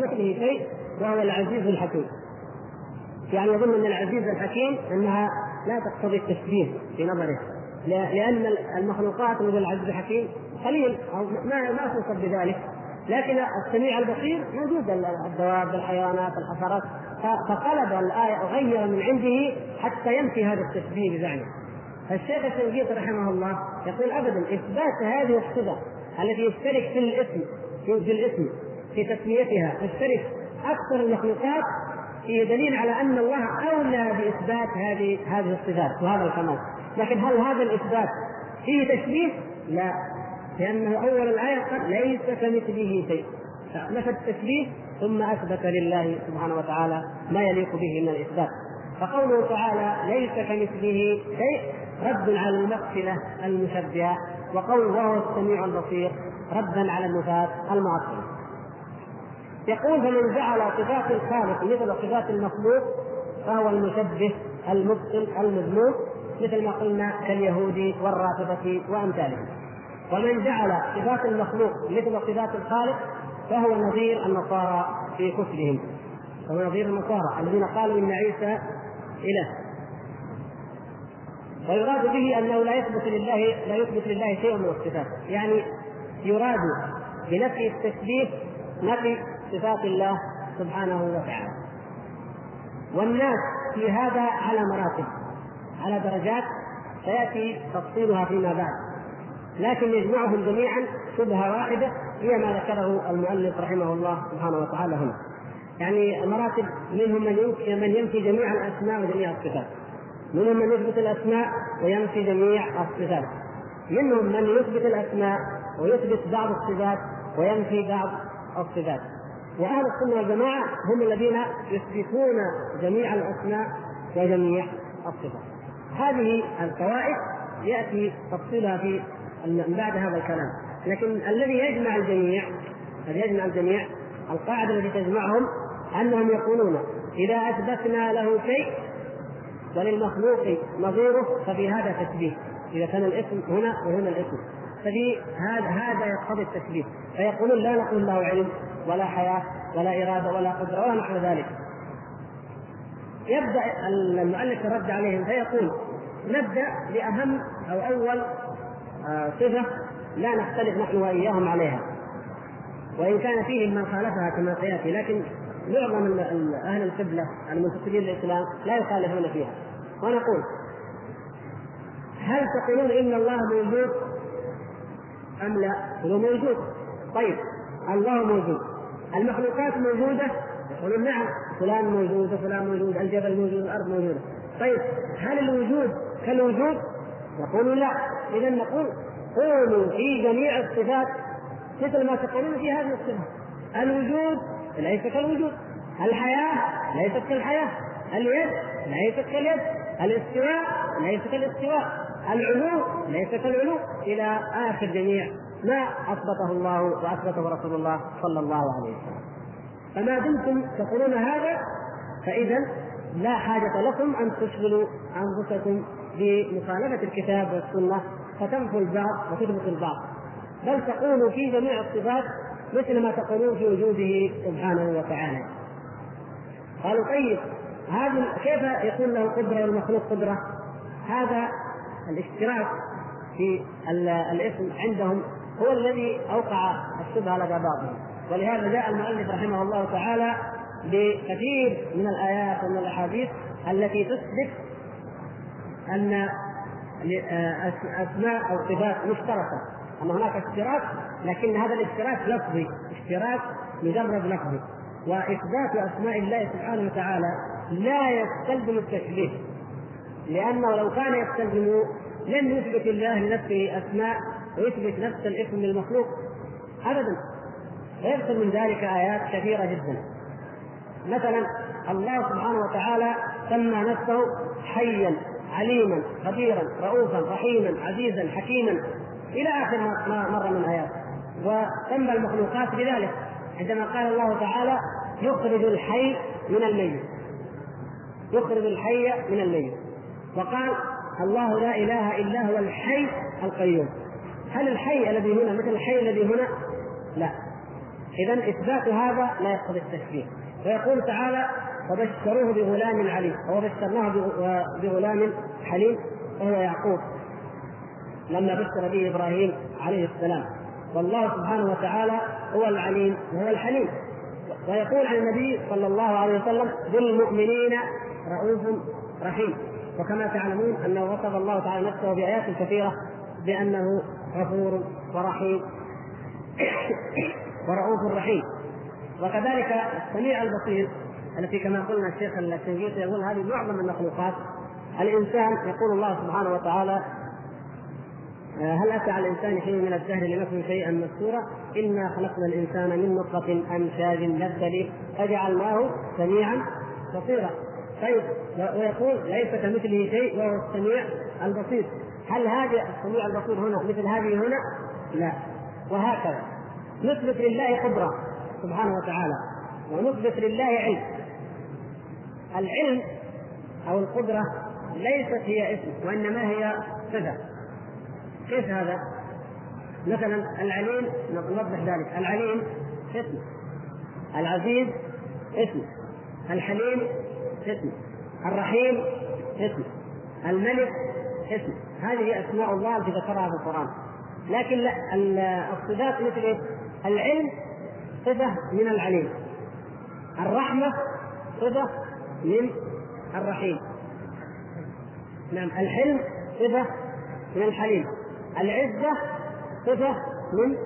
مثله شيء وهو العزيز الحكيم. يعني يظن أن العزيز الحكيم أنها لا تقتضي التشبيه في نظره. لأن المخلوقات مثل العزيز الحكيم قليل أو ما ما توصف بذلك. لكن السميع البصير موجود الدواب الحيوانات الحشرات. فقلب الآية وغير من عنده حتى ينفي هذا التشبيه بزعمه فالشيخ الشنقيطي رحمه الله يقول ابدا إثبات هذه الصفة التي يشترك في الاسم في الاسم. في تسميتها. تشترك أكثر المخلوقات فيه دليل على أن الله أولى بإثبات هذه هذه الصفات وهذا الكمال لكن هل هذا الإثبات فيه تشبيه؟ لا. لأنه أول الآية قال ليس كمثله شيء. نفى التشبيه ثم أثبت لله سبحانه وتعالى ما يليق به من الإثبات. فقوله تعالى ليس كمثله شيء رد على المقتلة المشبهة. وقوله وهو السميع البصير ردا على النفاة المعطله يقول فمن جعل صفات الخالق مثل صفات المخلوق فهو المشبه المبطل المذموم مثل ما قلنا كاليهود والرافضة وأمثالهم. ومن جعل صفات المخلوق مثل صفات الخالق فهو نظير النصارى في كفرهم. وهو نظير النصارى الذين قالوا إن عيسى إله. ويراد به أنه لا يثبت لله لا يثبت لله شيء من الصفات. يعني يراد بنفي التشبيه نفي صفات الله سبحانه وتعالى. والناس في هذا على مراتب على درجات سيأتي تفصيلها فيما بعد. لكن يجمعهم جميعا شبهة واحدة هي ما ذكره المؤلف رحمه الله سبحانه وتعالى هنا. يعني مراتب منهم من ينفي من ينفي جميع الأسماء وجميع الصفات. منهم من يثبت الأسماء وينفي جميع الصفات. منهم من يثبت الأسماء ويثبت بعض الصفات وينفي بعض الصفات. وأهل السنة والجماعة هم الذين يثبتون جميع الأسماء وجميع الصفات. هذه الفوائد يأتي تفصيلها في بعد هذا الكلام. لكن الذي يجمع الجميع الذي يجمع الجميع القاعدة التي تجمعهم أنهم يقولون إذا أثبتنا له شيء وللمخلوق نظيره ففي هذا تشبيه. إذا كان الاسم هنا وهنا الاسم. ففي هذا هذا يقتضي التشبيه. فيقولون لا نقول له علم. ولا حياة ولا إرادة ولا قدرة ولا نحو ذلك. يبدأ المؤلف الرد عليهم فيقول نبدأ بأهم أو أول آه، صفة لا نختلف نحن وإياهم عليها. وإن كان فيهم من خالفها كما سيأتي لكن معظم أهل القبلة المنتسبين للإسلام لا يخالفون فيها. ونقول هل تقولون إن الله موجود أم لا؟ هو موجود. طيب الله موجود. المخلوقات موجودة يقولون نعم فلان موجود وفلان موجود الجبل موجود الأرض موجودة. طيب هل الوجود كالوجود؟ يقول لا. اذا نقول قولوا في جميع الصفات مثل ما تقولون في هذه الصفات. الوجود ليس كالوجود. الحياة ليست كالحياة. اليد ليست كاليد. الاستواء ليس كالاستواء. العلو ليس كالعلو. إلى آخر جميع ما أثبته الله وأثبته رسول الله صلى الله عليه وسلم. فما دمتم تقولون هذا فإذا لا حاجة لكم أن تشغلوا أنفسكم بمخالفة الكتاب والسنة فتنفوا البعض وتثبتوا البعض. بل تقولوا في جميع الصفات مثل ما تقولون في وجوده سبحانه وتعالى. قالوا طيب هذا كيف يكون له قدرة والمخلوق قدرة؟ هذا الاشتراك في الاسم عندهم هو الذي أوقع الشبهه لدى بعضهم ولهذا جاء المؤلف رحمه الله تعالى بكثير من الآيات ومن الأحاديث التي تثبت أن اسماء أو صفات مشتركة. ان هناك اشتراك لكن هذا الاشتراك لفظي اشتراك مجرد لفظي. وإثبات أسماء الله سبحانه وتعالى لا يستلزم التشبيه لأنه لو كان يستلزم لن يثبت الله لنفسه أسماء ويثبت نفس الاسم للمخلوق ابدا. ويذكر من ذلك آيات كثيرة جدا. مثلا الله سبحانه وتعالى سمى نفسه حيا عليما خبيرا رؤوفا رحيما عزيزا حكيما. إلى آخر ما مر من آيات. وسمى المخلوقات بذلك. عندما قال الله تعالى يخرج الحي من الميت. يخرج الحي من الميت. وقال الله لا إله إلا هو الحي القيوم. هل الحي الذي هنا مثل الحي الذي هنا؟ لا. إذا إثبات هذا لا يقتضي التشبيه. ويقول تعالى وبشروه بغلام عليم. وبشرناه بغلام حليم. وهو يعقوب. لما بشر به إبراهيم عليه السلام. والله سبحانه وتعالى هو العليم وهو الحليم. ويقول عن النبي صلى الله عليه وسلم بالمؤمنين رؤوف رحيم. وكما تعلمون أنه وصف الله تعالى نفسه بآيات كثيرة بأنه غفور ورحيم. ورؤوف رحيم. وكذلك السميع البصير التي كما قلنا الشيخ الشنقيطي يقول هذه معظم المخلوقات. الإنسان يقول الله سبحانه وتعالى آه، هل أتى على الإنسان حين من الدهر لم يكن شيئا مذكورا إنا خلقنا الإنسان من نطفة أمشاج نبتلي فجعلناه سميعا بصيرا. طيب ويقول ليس كمثله شيء وهو السميع البصير. هل هذا السميع البصير هنا مثل هذه هنا؟ لا. وهكذا. نثبت لله قدرة سبحانه وتعالى ونثبت لله علم. العلم أو القدرة ليست هي اسم وإنما هي صفة. كيف هذا؟ مثلا العليم نوضح ذلك. العليم اسم. العزيز اسم. الحليم اسم. الرحيم اسم. الملك اسم هذه أسماء الله التي ذكرها في القرآن. لكن لا الصفات مثل؟ العلم صفة من العليم. الرحمة صفة من الرحيم. نعم الحلم صفة من الحليم. العزة صفة من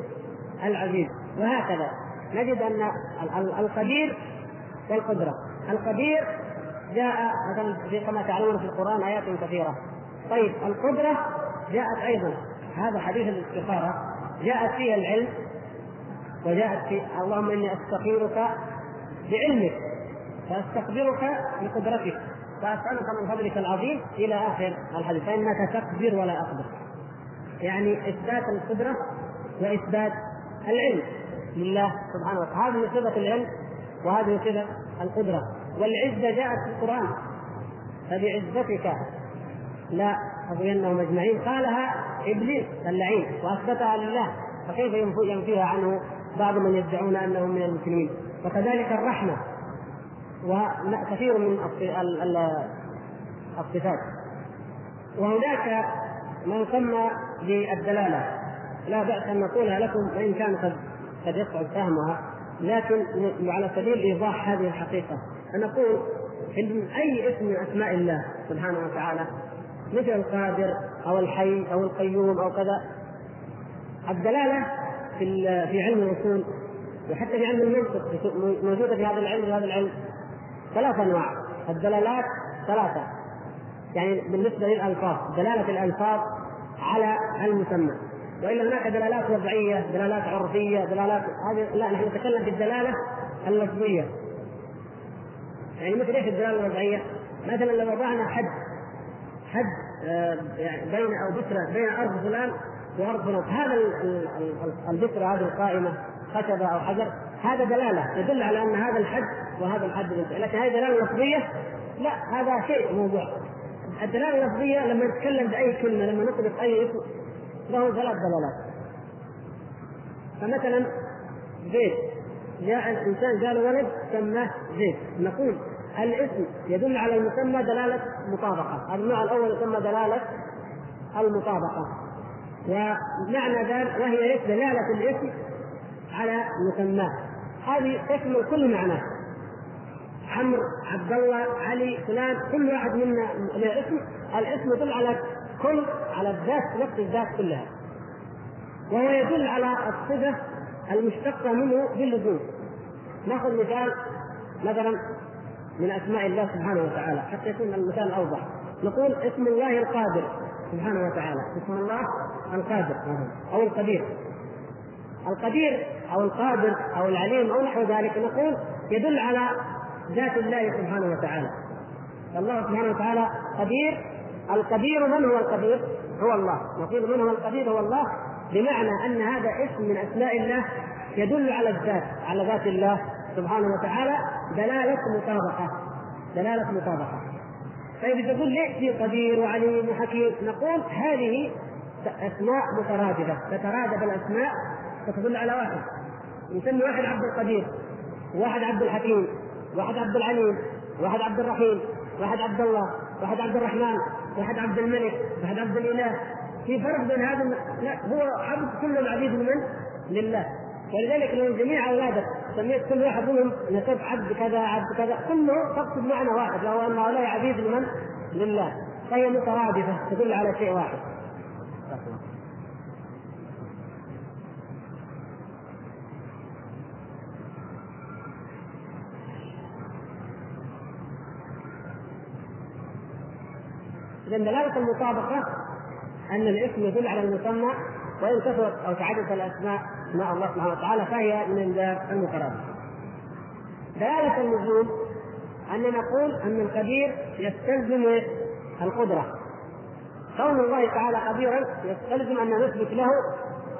العزيز. وهكذا. نجد أن القدير والقدرة. القدير جاء مثلا في كما تعلمون في القرآن آيات كثيرة. طيب القدرة جاءت أيضا. هذا حديث الاستخارة. جاءت فيها العلم وجاءت في اللهم إني أستخيرك بعلمك فأستقدرك بقدرتك فأسألك من فضلك العظيم إلى آخر الحديث. فإنك تقدر ولا أقدر يعني إثبات القدرة وإثبات العلم لله سبحانه وتعالى. هذه صفة العلم وهذه صفة القدرة. والعزة جاءت في القرآن فبعزتك لا أغوينهم أجمعين قالها إبليس اللعين وأثبتها لله. فكيف ينفيها عنه بعض من يدعون أنهم من المسلمين؟ وكذلك الرحمة. وكثير من الصفات. وهناك ما يسمى بالدلالة. لا بأس أن نقولها لكم وإن كان قد قد يصعب فهمها. لكن على سبيل ايضاح هذه الحقيقة. نقول إن أي اسم من أسماء الله سبحانه وتعالى مثل القادر أو الحي أو القيوم أو كذا. الدلالة في في علم الأصول وحتى في علم المنطق موجودة في هذا العلم وهذا العلم. ثلاث أنواع. الدلالات ثلاثة. يعني بالنسبة للألفاظ دلالة الألفاظ على المسمى. والا هناك دلالات وضعية دلالات عرفية دلالات هذه لا نحن نتكلم في الدلالة اللفظية. يعني مثل إيش الدلالة الوضعية؟ مثلا لو وضعنا حد حد يعني بين أو بترة بين أرض فلان وأرض فلان. هذا البترة هذه القائمة خشبة أو حجر. هذا دلالة يدل على أن هذا الحد وهذا الحد لكن هذه دلالة لفظية؟ لا هذا شيء موضوع. الدلالة اللفظية لما نتكلم بأي كلمة لما نطلق أي اسم له ثلاث دلالات. فمثلا زيد جاء الإنسان قال ولد سماه زيد نقول الاسم يدل على المسمى دلالة مطابقة. هذا النوع الأول يسمى دلالة المطابقة. ومعنى ذلك وهي دلالة الاسم على مسماه هذه تشمل كل معناه عمرو عبد الله علي فلان كل واحد منا له اسم. الاسم يدل على كل على الذات نفس الذات كلها. وهو يدل على الصفة المشتقة منه باللزوم ناخذ مثال مثلا من أسماء الله سبحانه وتعالى حتى يكون المثال أوضح. نقول اسم الله القادر سبحانه وتعالى. اسم الله القادر أو القدير. القدير أو القادر أو العليم أو نحو ذلك نقول يدل على ذات الله سبحانه وتعالى. الله سبحانه وتعالى قدير القدير من هو القدير؟ هو الله. نقول من هو القدير؟ هو الله. بمعنى أن هذا اسم من أسماء الله يدل على الذات على ذات الله سبحانه وتعالى دلالة مطابقة. دلالة مطابقة. طيب تقول ليش في قدير وعليم وحكيم نقول هذه أسماء مترادفة. تترادف الأسماء فتدل على واحد. نسمي واحد عبد القدير واحد عبد الحكيم واحد عبد العليم واحد عبد الرحيم واحد عبد الله واحد عبد الرحمن واحد عبد الملك واحد عبد الإله. في فرق بين هذا لا هو عبد كل عبيد من؟ لله. ولذلك لو جميع اولادك سميت كل واحد منهم نسب عبد كذا عبد كذا. كله تقصد معنى واحد وهو أن هؤلاء عبيد لمن؟ لله. فهي مترادفة تدل على شيء واحد. إذا دلالة المطابقة أن الاسم يدل على المسمى وإن كثرت أو تعددت الأسماء أسماء الله سبحانه وتعالى فهي من باب المترادف. دلالة اللزوم أن نقول أن القدير يستلزم القدرة. كون الله تعالى قديرا يستلزم أن نثبت له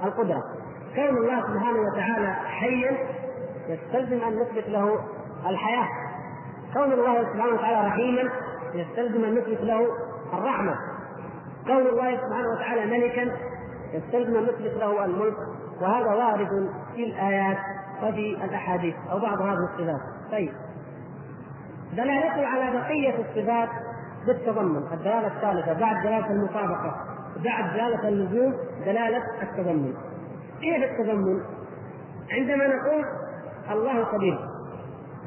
القدرة. كون الله سبحانه وتعالى حيا يستلزم أن نثبت له الحياة. كون الله سبحانه وتعالى رحيما يستلزم أن نثبت له الرحمة كون الله سبحانه وتعالى ملكا أن نثبت له الملك وهذا وارد في الآيات وفي الأحاديث أو بعض هذه الصفات. طيب. دلالته على بقية الصفات بالتضمن الدلالة الثالثة بعد دلالة المطابقة بعد دلالة اللزوم دلالة التضمن. كيف التضمن؟ عندما نقول الله قدير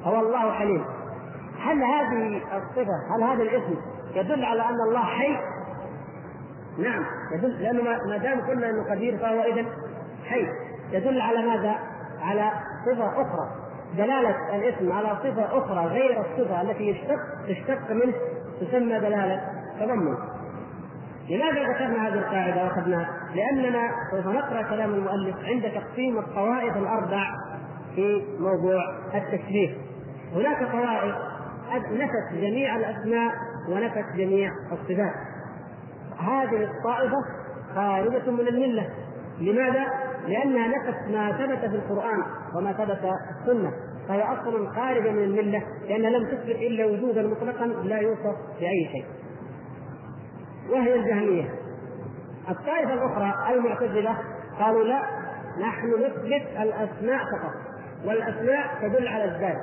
أو الله حليم هل هذه الصفة هل هذا الاسم يدل على أن الله حي؟ نعم. يدل لأنه ما دام قلنا إنه قدير فهو اذا حي. يدل على ماذا؟ على صفة أخرى. دلالة الاسم على صفة أخرى غير الصفة التي يشتق تشتق منه تسمى دلالة تضمن. لماذا ذكرنا هذه القاعدة وأخذناها؟ لأننا سوف نقرأ كلام المؤلف عند تقسيم الطوائف الأربع في موضوع التشبيه هناك طوائف نفت جميع الأسماء ونفت جميع الصفات. هذه الطائفة خارجة من الملة. لماذا؟ لأنها نفت ما ثبت في القرآن وما ثبت في السنة. فهي أصل خارجة من الملة لأنها لم تثبت إلا وجودا مطلقا لا يوصف بأي شيء. وهي الجهمية. الطائفة الأخرى المعتزلة قالوا لا نحن نثبت الأسماء فقط والأسماء تدل على الذات.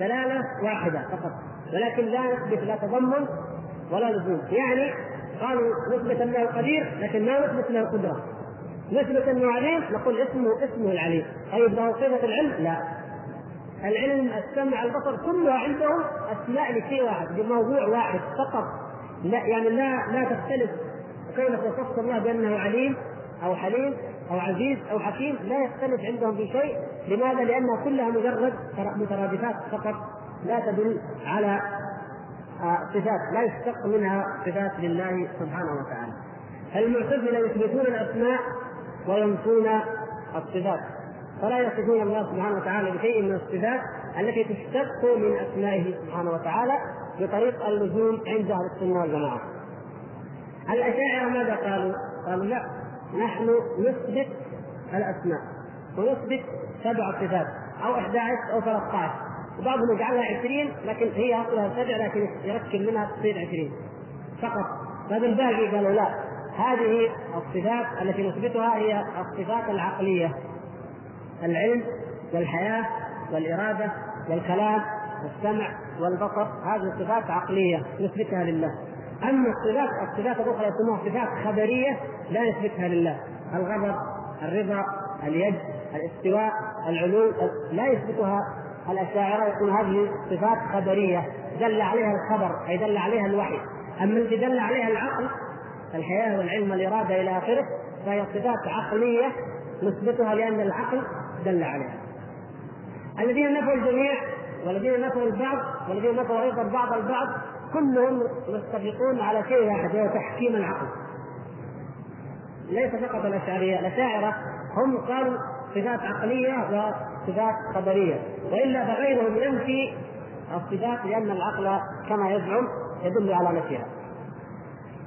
دلالة واحدة فقط ولكن لا نثبت لا تضمن ولا لزوم يعني قالوا نثبت أنه قدير لكن ما نثبت له قدرة. نثبت أنه عليم نقول اسمه اسمه العليم. طيب له صفه العلم؟ لا. العلم السمع البصر كلها عندهم أسماء لشيء واحد بموضوع واحد فقط. لا يعني لا لا تختلف كونك وصفت الله بأنه عليم أو حليم أو عزيز أو حكيم. لا يختلف عندهم في شيء. لماذا؟ لانها كلها مجرد مترادفات فقط. لا تدل على صفات لا يشتق منها صفات لله سبحانه وتعالى المعتزله يثبتون الأسماء وينفون الصفات فلا يصفون الله سبحانه وتعالى بشيء من الصفات التي تشتق من أسمائه سبحانه وتعالى بطريق اللزوم عند أهل السنة والجماعة. الأشاعرة ماذا قالوا؟ قالوا لا نحن نثبت الأسماء ونثبت سبع صفات أو 11 أو 13 وبعضهم يجعلها 20 لكن هي أصلها سبع لكن يركب منها تصير 20 فقط. فبالباقي قالوا لا. هذه الصفات التي نثبتها هي الصفات العقلية. العلم والحياة والإرادة والكلام والسمع والبصر هذه صفات عقلية نثبتها لله. أما الصفات الصفات الأخرى يسموها صفات خبرية لا نثبتها لله. الغضب الرضا اليد الاستواء العلو لا يثبتها الاشاعره يقول هذه صفات خبرية دل عليها الخبر أي دل عليها الوحي. أما التي دل عليها العقل الحياة والعلم والإرادة إلى آخره فهي صفات عقلية نثبتها لأن العقل دل عليها. الذين نفوا الجميع والذين نفوا البعض والذين نفوا أيضا بعض البعض كلهم متفقون على شيء واحد وهو تحكيم العقل. ليس فقط الأشعرية الأشاعرة هم قالوا صفات عقلية وصفات خبرية وإلا فغيرهم ينفي الصفات لأن العقل كما يزعم يدل على نفيها.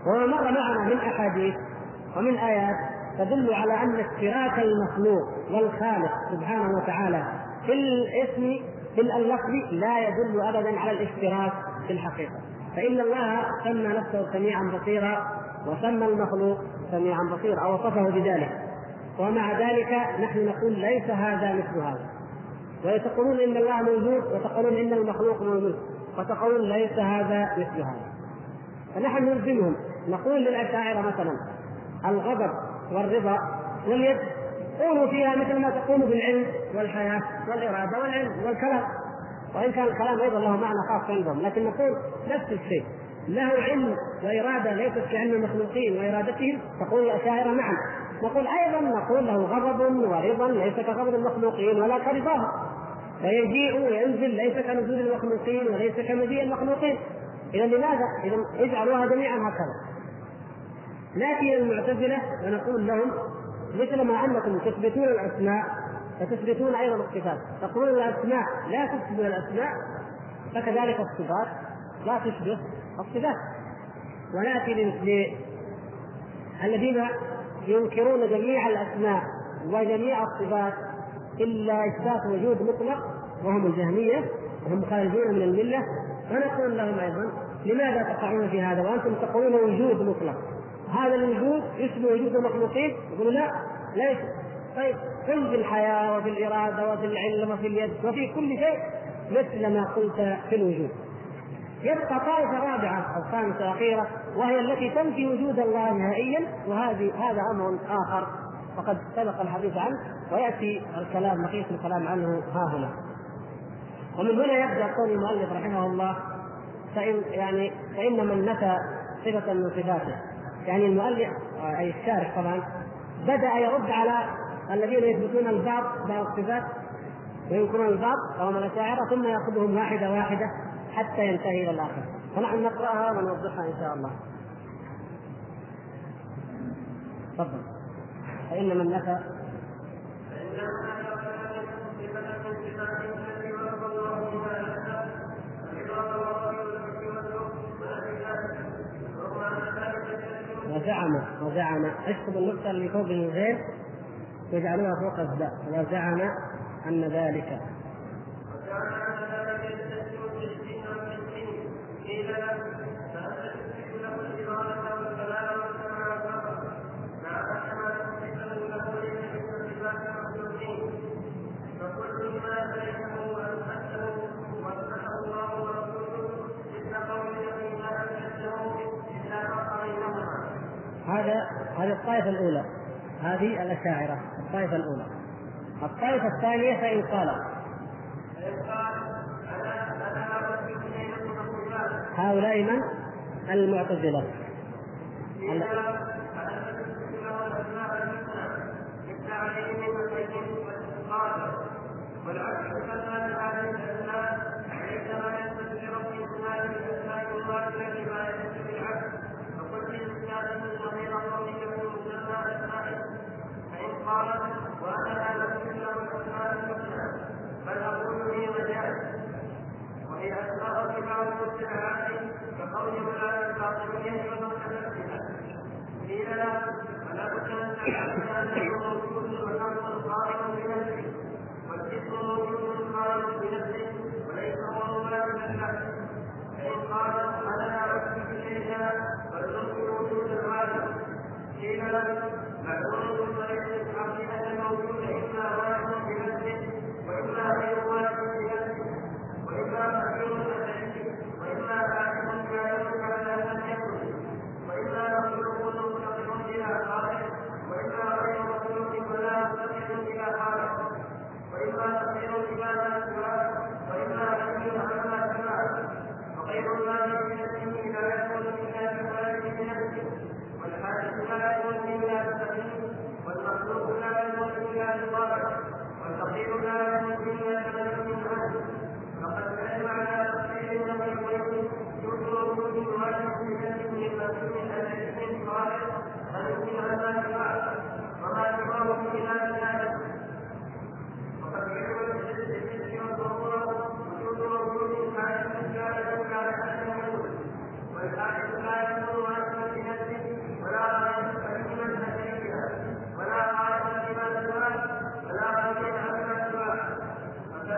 وما مر معنا من أحاديث ومن آيات تدل على أن اشتراك المخلوق والخالق سبحانه وتعالى في الاسم في اللفظ لا يدل ابدا على الاشتراك في الحقيقة. فإن الله سمى نفسه سميعا بصيرا وسمى المخلوق سميعا بصيرا أو وصفه بذلك. ومع ذلك نحن نقول ليس هذا مثل هذا. وتقولون إن الله موجود وتقولون إن المخلوق موجود وتقولون ليس هذا مثل هذا. فنحن نلزمهم. نقول للأشاعرة مثلا الغضب والرضا واليد قولوا فيها مثل ما تقولوا بالعلم والحياة والإرادة والعلم والكلام. وإن كان الكلام أيضا له معنى خاص عندهم لكن نقول نفس الشيء. له علم وإرادة ليست كعلم المخلوقين وإرادتهم تقول الأشاعرة نعم. نقول أيضا نقول له غضب ورضا ليس كغضب المخلوقين ولا كرضاهم فيجيء وينزل ليس كنزول المخلوقين وليس كمجيء المخلوقين. إذا لماذا؟ إذا اجعلوها جميعا هكذا. نأتي إلى المعتزلة ونقول لهم مثل ما أنكم تثبتون الأسماء فتثبتون أيضا الصفات. تقولون الأسماء لا تشبه الأسماء فكذلك الصفات. لا تشبه الصفات. ونأتي الذين ينكرون جميع الأسماء وجميع الصفات إلا إثبات وجود مطلق وهم الجهمية وهم خارجون من الملة. ونقول لهم أيضا لماذا تقعون في هذا؟ وأنتم تقولون وجود مطلق. هذا الوجود يشبه وجود المخلوقين؟ يقولوا لا ليس. طيب قل في الحياة وفي الإرادة وفي العلم وفي اليد وفي كل شيء مثل ما قلت في الوجود. يبقى طائفة رابعة أو خامسة أخيرة وهي التي تنفي وجود الله نهائيا وهذه هذا أمر آخر وقد سبق الحديث عنه ويأتي الكلام نقيس الكلام عنه ها هنا. ومن هنا يبدأ قول المؤلف رحمه الله فإن يعني فإن من نفى صفة من صفاته. يعني المؤلف أي الشارح طبعا بدأ يرد على الذين يثبتون البعض بعض الصفات وينكرون البعض وهم الأشاعرة ثم يأخذهم واحدة واحدة حتى ينتهي إلى الآخر. فنحن نقرأها ونوضحها إن شاء الله. تفضل. فإن من نفى وزعم وزعم اكتب النقطة اللي فوق الغير يجعلوها فوق الزاء وزعم أن ذلك. هذا هذه الطائفة الأولى. هذه الأشاعرة الطائفة الأولى. الطائفة الثانية فإن قال. هؤلاء من؟ المعتزلة. والعكس كما هذه الاسماء ليس ما يثبت لرب اسماء الاسماء الله التي ما يثبت بالعكس مسمى اسمائه فإن قال لا اثبت له الاسماء الحسنى بل أقول هي مجاز وهي أسماء كبار المتبعات كقول ولا الباطنيه ومرتبتها قيل لا فلا بد أن تعلم انه موجود قائم بنفسه والاسم موجود قائم بنفسه وليس هو مبالغ له فإن قال أنا لا اثبت شيئا فالنصر وجود العالم قيل له معلوم بطريق الحق ان الموجود اما واحد بنفسه واما غير واحد بنفسه واما مخلوق بنفسه واما عالم كان كان لم يكن واما مخلوق مفتقر إلى خالق واما غير مخلوق ولا مفتقر إلى خالق واما تصير عباده سواه واما حكيم عما سواه وغير الله بنفسه لا يكون والحادث لا يكون الا بسبيل والمخلوق لا من وما سواه في لا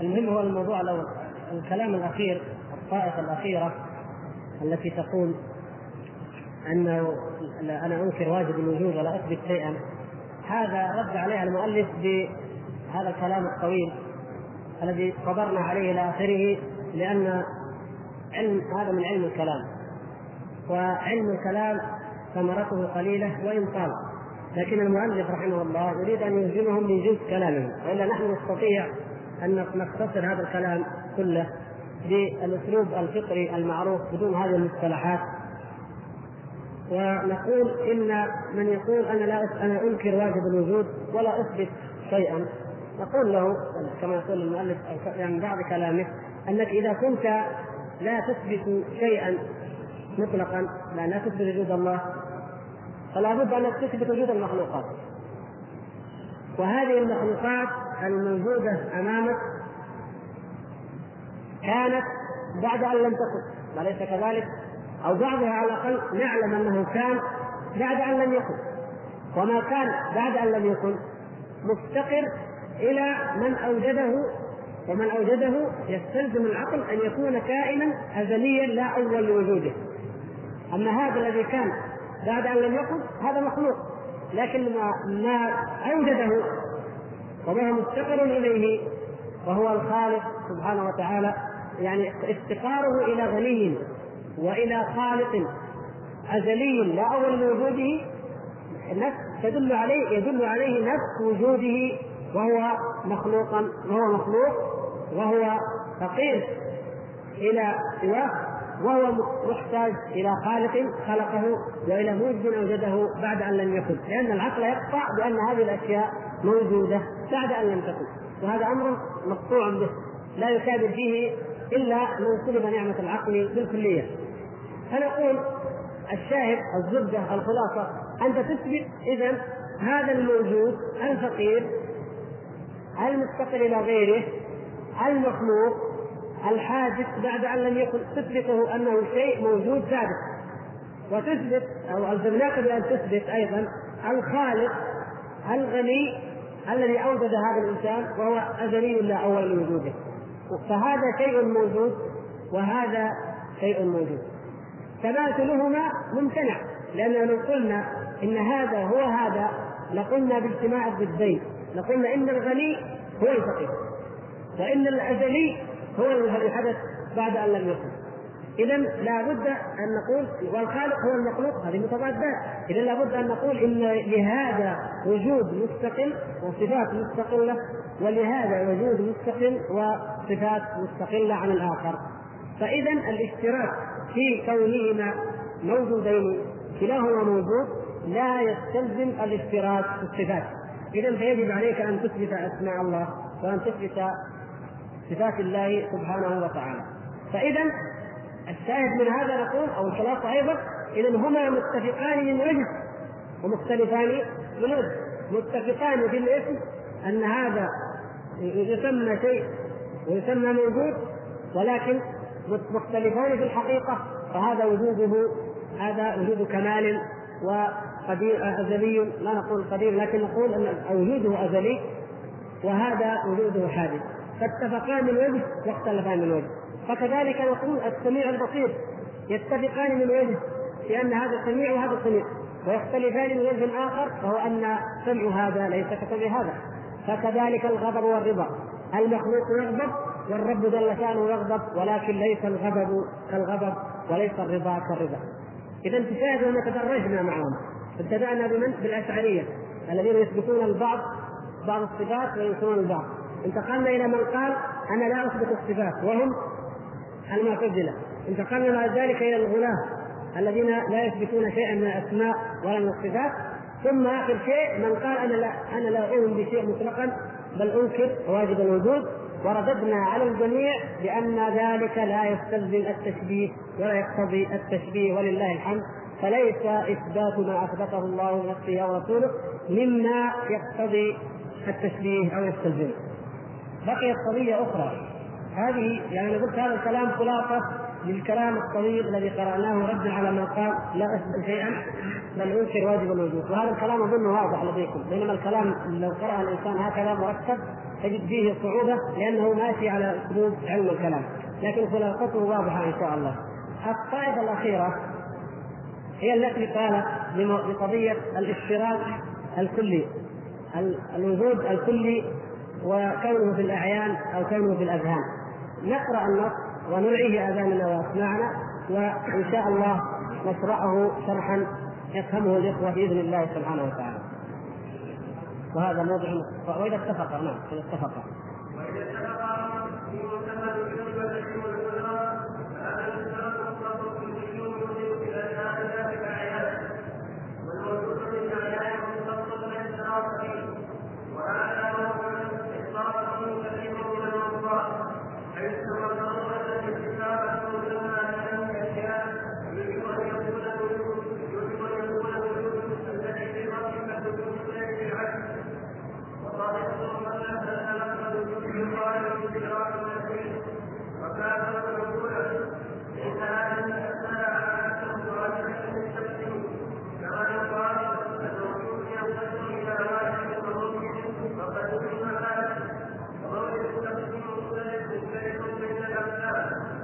المهم هو الموضوع لو الكلام الأخير الطائفة الأخيرة التي تقول انه أنا أنكر واجب الوجود ولا أثبت شيئا. هذا رد عليها المؤلف بهذا الكلام الطويل الذي صبرنا عليه إلى آخره لأن علم هذا من علم الكلام. وعلم الكلام ثمرته قليلة وإن طال. لكن المؤلف رحمه الله يريد أن يلزمهم بجزء كلامه وإلا نحن نستطيع أن نختصر هذا الكلام كله بالأسلوب الفطري المعروف بدون هذه المصطلحات. ونقول إن من يقول أنا لا أنا أنكر واجب الوجود ولا أثبت شيئا نقول له كما يقول المؤلف يعني بعض كلامه أنك إذا كنت لا تثبت شيئا مطلقا لا تثبت وجود الله فلا بد أنك تثبت وجود المخلوقات. وهذه المخلوقات الموجودة أمامك كانت بعد أن لم تكن أليس كذلك؟ أو بعضها على الأقل نعلم أنه كان بعد أن لم يكن وما كان بعد أن لم يكن مفتقر إلى من أوجده ومن أوجده يستلزم العقل أن يكون كائنا أزليا لا أول لوجوده أما هذا الذي كان بعد أن لم يكن هذا مخلوق لكن ما, ما أوجده وما مفتقر إليه وهو الخالق سبحانه وتعالى يعني افتقاره إلى غني وإلى خالق أزلي لا اول لوجوده نفس تدل عليه يدل عليه نفس وجوده وهو مخلوقا وهو مخلوق وهو فقير إلى سواه وهو محتاج إلى خالق خلقه وإلى موجد أوجده بعد أن لم يكن. لأن العقل يقطع بأن هذه الأشياء موجودة. بعد أن لم تكن وهذا أمر مقطوع به. لا يكابر فيه إلا من سلب نعمة العقل بالكلية. فنقول الشاهد الزبدة الخلاصة أنت تثبت اذا هذا الموجود الفقير المفتقر إلى غيره المخلوق الحادث بعد أن لم يكن تثبته أنه شيء موجود ثابت وتثبت أو ألزمناك بأن تثبت أيضا الخالق الغني الذي أوجد هذا الإنسان وهو ازلي لا أول لوجوده فهذا شيء موجود وهذا شيء موجود. تماثلهما ممتنع لأننا لو قلنا إن هذا هو هذا لقلنا باجتماع الضدين. لقلنا إن الغني هو الفقير وإن الأزلي هو الذي حدث بعد أن لم يكن. إذا لابد أن نقول والخالق هو المخلوق هذه متضادات. إذا لابد أن نقول إن لهذا وجود مستقل وصفات مستقلة ولهذا وجود مستقل وصفات مستقلة عن الآخر. فإذا الاشتراك في كونهما موجودين كلاهما موجود لا يستلزم الاشتراك في الصفات. إذا فيجب عليك أن تثبت أسماء الله وأن تثبت صفات الله سبحانه وتعالى. فإذا الشاهد من هذا نقول أو الخلاصة أيضا اذا هما متفقان من وجه ومختلفان من وجه متفقان في الاسم أن هذا يسمى شيء ويسمى موجود ولكن مختلفان في الحقيقة فهذا وجوده هذا وجود كمال وقدير أزلي لا نقول قدير لكن نقول أن وجوده أزلي وهذا وجوده حادث. فاتفقان من وجه واختلفان من وجه فكذلك نقول السميع البصير يتفقان من وجه لأن هذا سميع وهذا سميع ويختلفان من وجه آخر وهو أن سمع هذا ليس كسمع هذا. فكذلك الغضب والرضا المخلوق يغضب والرب جل شأنه يغضب ولكن ليس الغضب كالغضب وليس الرضا كالرضا. إذا تشاهدوا ان تدرجنا معهم. ابتدأنا بمن؟ بالأشعرية الذين يثبتون البعض بعض الصفات وينكرون البعض. انتقلنا إلى من قال أنا لا أثبت الصفات وهم المعتزلة. انتقلنا بعد ذلك إلى الغلاة الذين لا يثبتون شيئا من الأسماء ولا من الصفات. ثم آخر شيء من قال أنا لا أنا لا أؤمن بشيء مطلقا بل أنكر واجب الوجود. ورددنا على الجميع بأن ذلك لا يستلزم التشبيه ولا يقتضي التشبيه ولله الحمد. فليس إثبات ما أثبته الله لنفسه أو رسوله مما يقتضي التشبيه أو يستلزمه. بقيت قضية أخرى. هذه يعني قلت هذا الكلام خلاصة للكلام الطويل الذي قرأناه ردا على من قال لا أثبت شيئا بل أنكر واجب الوجود وهذا الكلام أظن واضح لديكم. بينما الكلام لو قرأ الإنسان هكذا مرتب تجد فيه صعوبة لأنه ماشي على أسلوب علم الكلام. لكن خلاصته واضحة إن شاء الله. الطائفة الأخيرة هي التي قالت بقضية الاشتراك الكلي الوجود الكلي وكونه في الأعيان أو كونه في الأذهان. نقرأ النص ونلعيه آذاننا وأسماعنا وإن شاء الله نشرحه شرحا يفهمه الإخوة بإذن الله سبحانه وتعالى. وهذا موضع وإذا اتفق نعم إذا اتفق. وإذا اتفق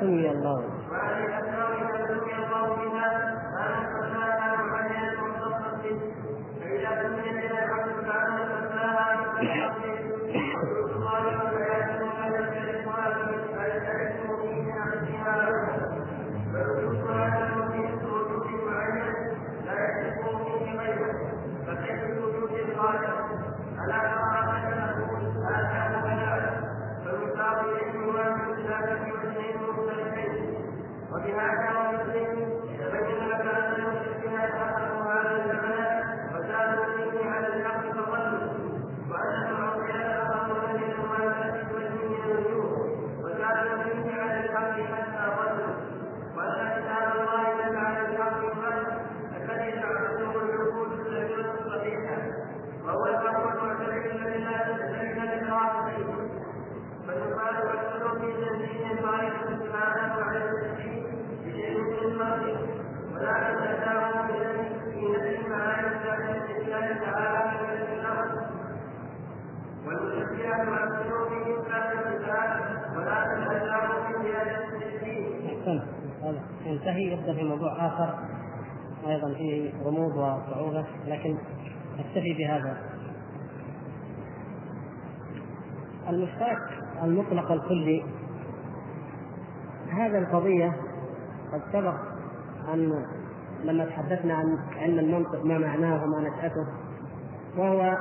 سمي الله. وهذه الاسماء إذا سمي الله بها اسماءها معينه مختصه فاذا سمي بها الحمد تعالى اسماءها ينتهي يبدأ في موضوع آخر أيضا فيه غموض وصعوبة لكن اكتفي بهذا. المشترك المطلق الكلي. هذه القضية قد سبق أن لما تحدثنا عن علم المنطق ما معناه وما نشأته وهو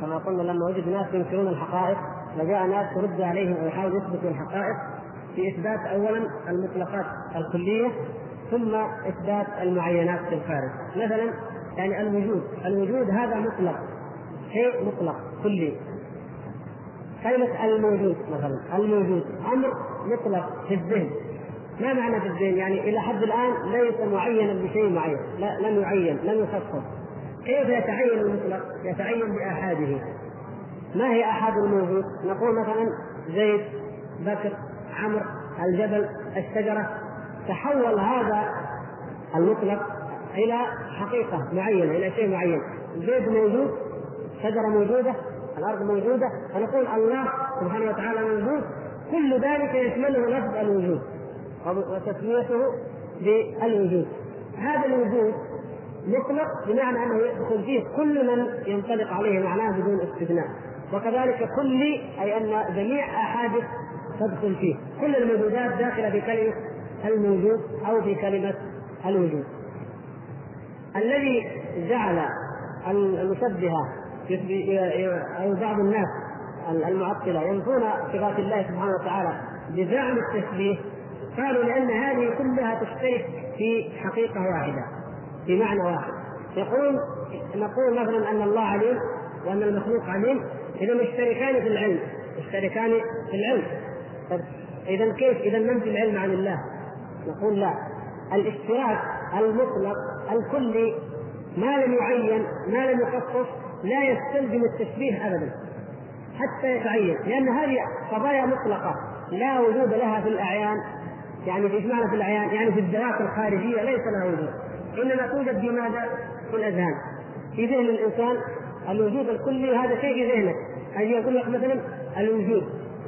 كما قلنا لما وجد ناس ينكرون الحقائق وجاء ناس ترد عليهم ويحاولوا يثبتوا الحقائق في إثبات اولا المطلقات الكلية ثم إثبات المعينات في الخارج مثلا يعني الوجود الوجود هذا مطلق شيء مطلق كلي كلمة الموجود مثلا الموجود أمر مطلق في الذهن ما معنى في الذهن؟ يعني إلى حد الآن ليس معينا بشيء معين لا لم يعين لم يخصص كيف يتعين المطلق؟ يتعين بآحاده ما هي آحاد الموجود؟ نقول مثلا زيد بكر عمرو الجبل الشجرة. تحول هذا المطلق إلى حقيقة معينة إلى شيء معين. زيد موجود شجرة موجودة الأرض موجودة. فنقول الله سبحانه وتعالى موجود. كل ذلك يشمله لفظ الوجود وتسميته بالوجود. هذا الوجود مطلق بمعنى أنه يدخل فيه كل من ينطلق عليه معناه بدون استثناء. وكذلك كلي أي أن جميع احادث تدخل فيه. كل الموجودات داخله في كلمة الموجود أو في كلمة الوجود. الذي جعل المشبهه أو بعض الناس المعطلة ينفون صفات الله سبحانه وتعالى بزعم التشبيه قالوا لأن هذه كلها تشترك في حقيقة واحدة في معنى واحد. يقول نقول مثلا أن الله عليم وأن المخلوق عليم اذا مشتركان في العلم مشتركان في العلم. طيب إذا كيف؟ إذا ننفي العلم عن الله. نقول لا. الاشتراك المطلق الكلي ما لم يعين ما لم يخصص لا يستلزم التشبيه ابدا. حتى يتعين. لأن هذه قضايا مطلقة. لا وجود لها في الأعيان. يعني إيش معنى في الأعيان؟ يعني في الذوات الخارجية ليس لها وجود. إنما توجد في ماذا؟ في الأذهان. في ذهن الإنسان الوجود الكلي هذا شيء في ذهنك أن يقول لك مثلا الوجود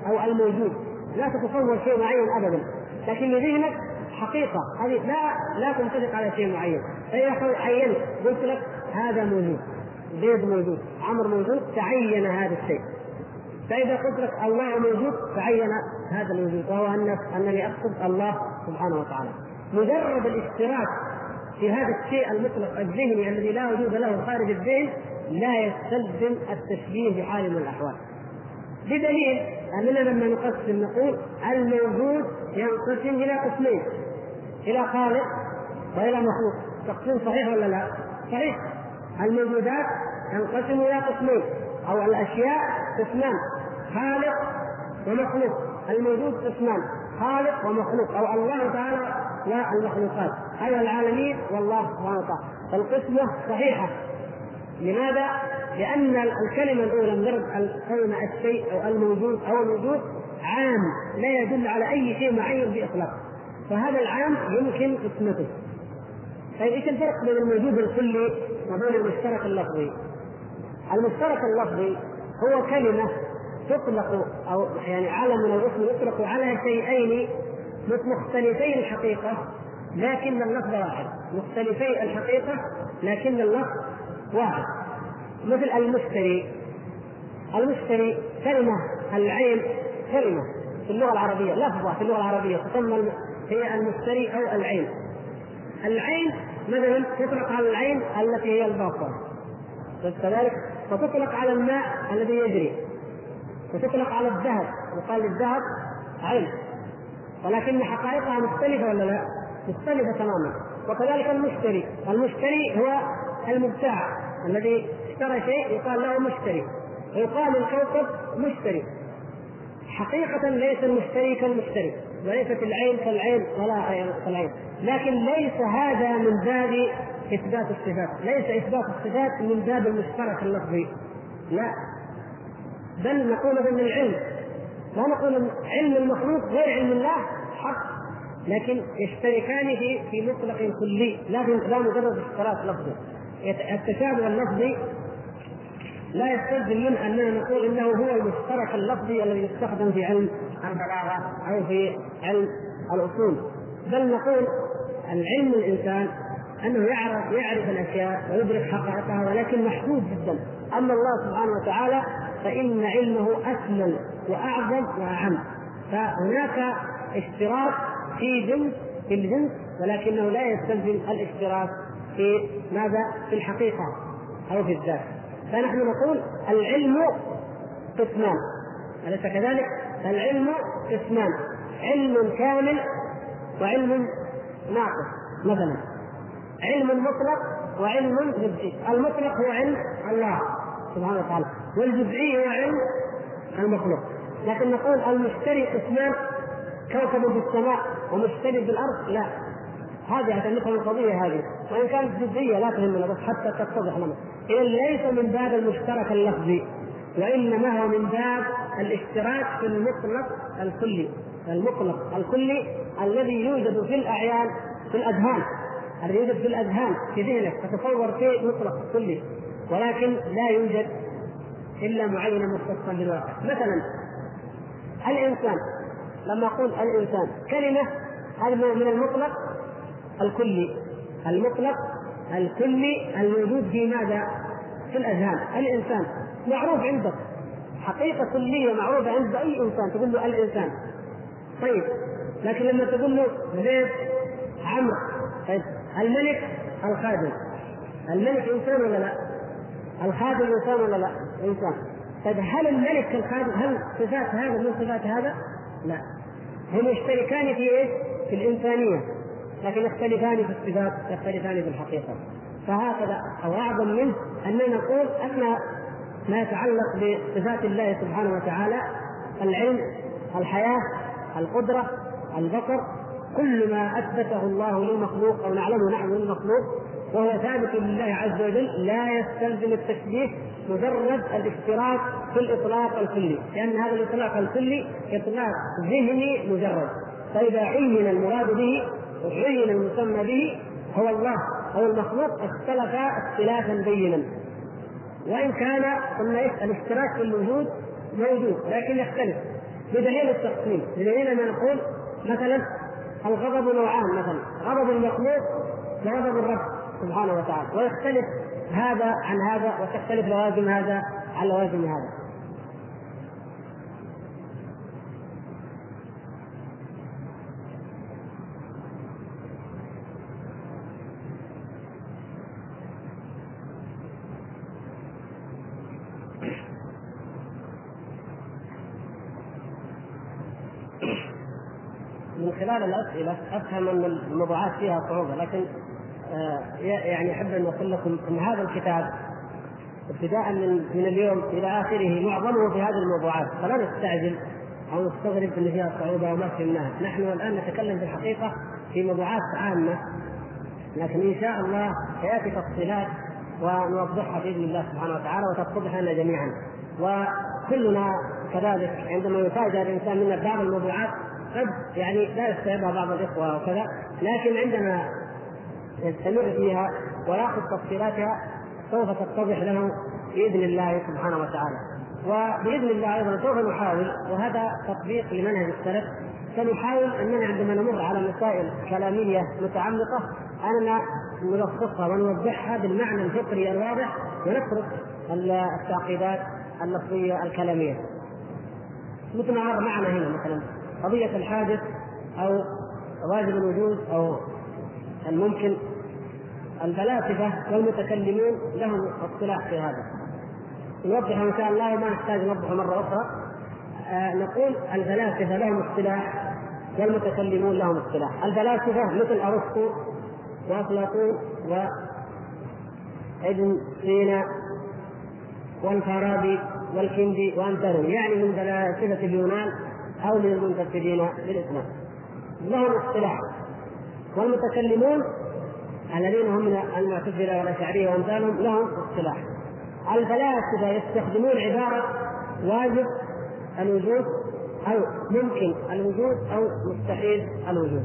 أو الموجود. لا تتصور شيء معين ابدا. لكن لذهنك حقيقة. هذه لا لا تنطبق على شيء معين. فإذا عينت قلت لك هذا موجود. زيد موجود. عمر موجود. تعين هذا الشيء. فإذا قلت لك الله موجود تعين هذا الوجود. وهو ان أنني أقصد الله سبحانه وتعالى. مجرد الاشتراك في هذا الشيء المطلق الذهني الذي لا وجود له خارج الذهن لا يستلزم التشبيه بحال من الأحوال. بدليل اننا لما نقسم نقول الموجود ينقسم إلى قسمين إلى خالق وإلى مخلوق. تقسيم صحيح ولا لا؟ صحيح. الموجودات تنقسم إلى قسمين أو الأشياء قسمان خالق ومخلوق. الموجود قسمان خالق ومخلوق أو الله تعالى والمخلوقات. اي العالمين والله سبحانه وتعالى. فالقسمة صحيحة. لماذا؟ لأن الكلمة الأولى مجرد كلمة الشيء أو الموجود أو الوجود عام لا يدل على أي شيء معين بإطلاق فهذا العام يمكن قسمته طيب إيش الفرق بين الموجود الكلي وبين المشترك اللفظي؟ المشترك اللفظي هو كلمة تطلق أو يعني علم من الاسم يطلق على شيئين مختلفي الحقيقة لكن اللفظ واحد مختلفي الحقيقة لكن اللفظ واحد. مثل المشتري. المشتري كلمة العين كلمة. في اللغة العربية لفظة في اللغة العربية تسمى هي المشتري أو العين. العين مثلا تطلق على العين التي هي الباطل كذلك وتطلق على الماء الذي يجري. وتطلق على الذهب. وقال الذهب عين. ولكن حقائقها مختلفة ولا لا؟ مختلفة تماما. وكذلك المشتري. المشتري هو المبتاع الذي اشترى شيء يقال له مشتري ويقال الكوكب مشتري. حقيقة ليس المشتري كالمشتري وليست العين كالعين ولا كالعين. لكن ليس هذا من باب إثبات الصفات ليس إثبات الصفات من باب المشترك اللفظي. لا. بل نقول من العلم. لا نقول علم المخلوق غير علم الله حق. لكن يشتركان في في مطلق كلي لا لا مجرد اشتراك لفظي. التشابه اللفظي لا يستلزم منه أننا نقول إنه هو المشترك اللفظي الذي يستخدم في علم البلاغه أو في علم الأصول. بل نقول العلم الإنسان أنه يعرف يعرف الأشياء ويدرك حقائقها ولكن محدود جدا. أما الله سبحانه وتعالى فإن علمه اكمل وأعظم وأعم. فهناك اشتراك في جنس في الجنس ولكنه لا يستلزم الاشتراك في ماذا؟ في الحقيقة أو في الذات. فنحن نقول العلم قسمان. أليس كذلك؟ العلم قسمان. علم كامل وعلم ناقص مثلا. علم مطلق وعلم جزئي. المطلق هو علم الله سبحانه وتعالى والجزئي هو علم المخلوق. لكن نقول المشتري قسمان كوكب في السماء ومشتري في الأرض؟ لا. هذه نفهم القضية هذه. وإن كانت جزئيه لا تهمنا بس حتى تتضح لنا اذا ليس من باب المشترك اللفظي وإنما هو من باب الاشتراك في المطلق الكلي. المطلق الكلي الذي يوجد في الأعيان في الأذهان. الذي يوجد في الأذهان في ذهنك تتصور شيء مطلق كلي ولكن لا يوجد إلا معينا مختصا بالواقع. مثلا الإنسان لما أقول الإنسان كلمة هذا من المطلق الكلي المطلق الكلي الموجود في ماذا؟ في الأذهان الإنسان معروف عندك حقيقة كلية معروفه عند أي إنسان تقول له الإنسان طيب لكن لما تقول له زيد عمرو طيب الملك الخادم الملك إنسان ولا لا؟ الخادم إنسان ولا لا؟ إنسان طيب هل الملك كالخادم هل صفات هذا من صفات هذا؟ لا هم يشتركان في إيش؟ في الإنسانية لكن يختلفان في الصفات يختلفان في الحقيقة. فهكذا أو أعظم منه اننا نقول أن ما يتعلق بصفات الله سبحانه وتعالى العلم الحياة القدرة البصر كل ما أثبته الله للمخلوق أو نعلمه نحن للمخلوق وهو ثابت لله عز وجل لا يستلزم التشبيه مجرد الاشتراك في الإطلاق الكلي لأن هذا الإطلاق الكلي إطلاق ذهني مجرد. فإذا عين المراد به وعين المسمى به هو الله أو المخلوق اختلف اختلافا بينا. وإن كان قلنا الاشتراك في الوجود موجود لكن يختلف. بدليل التقسيم بدليل أن نقول مثلا الغضب نوعان مثلا غضب المخلوق وغضب الرب سبحانه وتعالى. ويختلف هذا عن هذا وتختلف لوازم هذا عن لوازم هذا. خلال الأسئلة أفهم أن الموضوعات فيها صعوبة لكن آه، يعني أحب أن أقول لكم إن هذا الكتاب ابتداء من من اليوم إلى آخره معظمه في هذه الموضوعات فلا نستعجل أو نستغرب إن فيها صعوبة وما فهمناها، نحن الآن نتكلم في الحقيقة في موضوعات عامة لكن إن شاء الله سيأتي تفصيلات ونوضحها بإذن الله سبحانه وتعالى وتتضح لنا جميعا. وكلنا كذلك عندما يفاجأ الإنسان من بعض الموضوعات قد يعني لا يستوعبها بعض الإخوة وكذا لكن عندما يستمر فيها ويأخذ تفصيلاتها سوف تتضح له بإذن الله سبحانه وتعالى. وبإذن الله أيضا سوف نحاول وهذا تطبيق لمنهج السلف سنحاول اننا عندما نمر على مسائل كلامية متعمقة اننا نلخصها ونوضحها بالمعنى الفطري الواضح ونترك التعقيدات اللفظية الكلامية. مثل ما مر معنا هنا مثلا. قضية الحادث أو واجب الوجود أو الممكن الفلاسفة والمتكلمون لهم اصطلاح في هذا. نوضحه إن شاء الله وما نحتاج نوضحه مرة أخرى. آه نقول الفلاسفة لهم اصطلاح والمتكلمون لهم اصطلاح. الفلاسفة مثل أرسطو وأفلاطون وإبن سينا والفارابي والكندي وامثالهم يعني من فلاسفة اليونان أو من المنتسبين للإسلام. لهم اصطلاح والمتكلمون الذين هم من المعتزلة والأشعرية وأمثالهم لهم اصطلاح. الفلاسفه يستخدمون عبارة واجب الوجود أو ممكن الوجود أو مستحيل الوجود.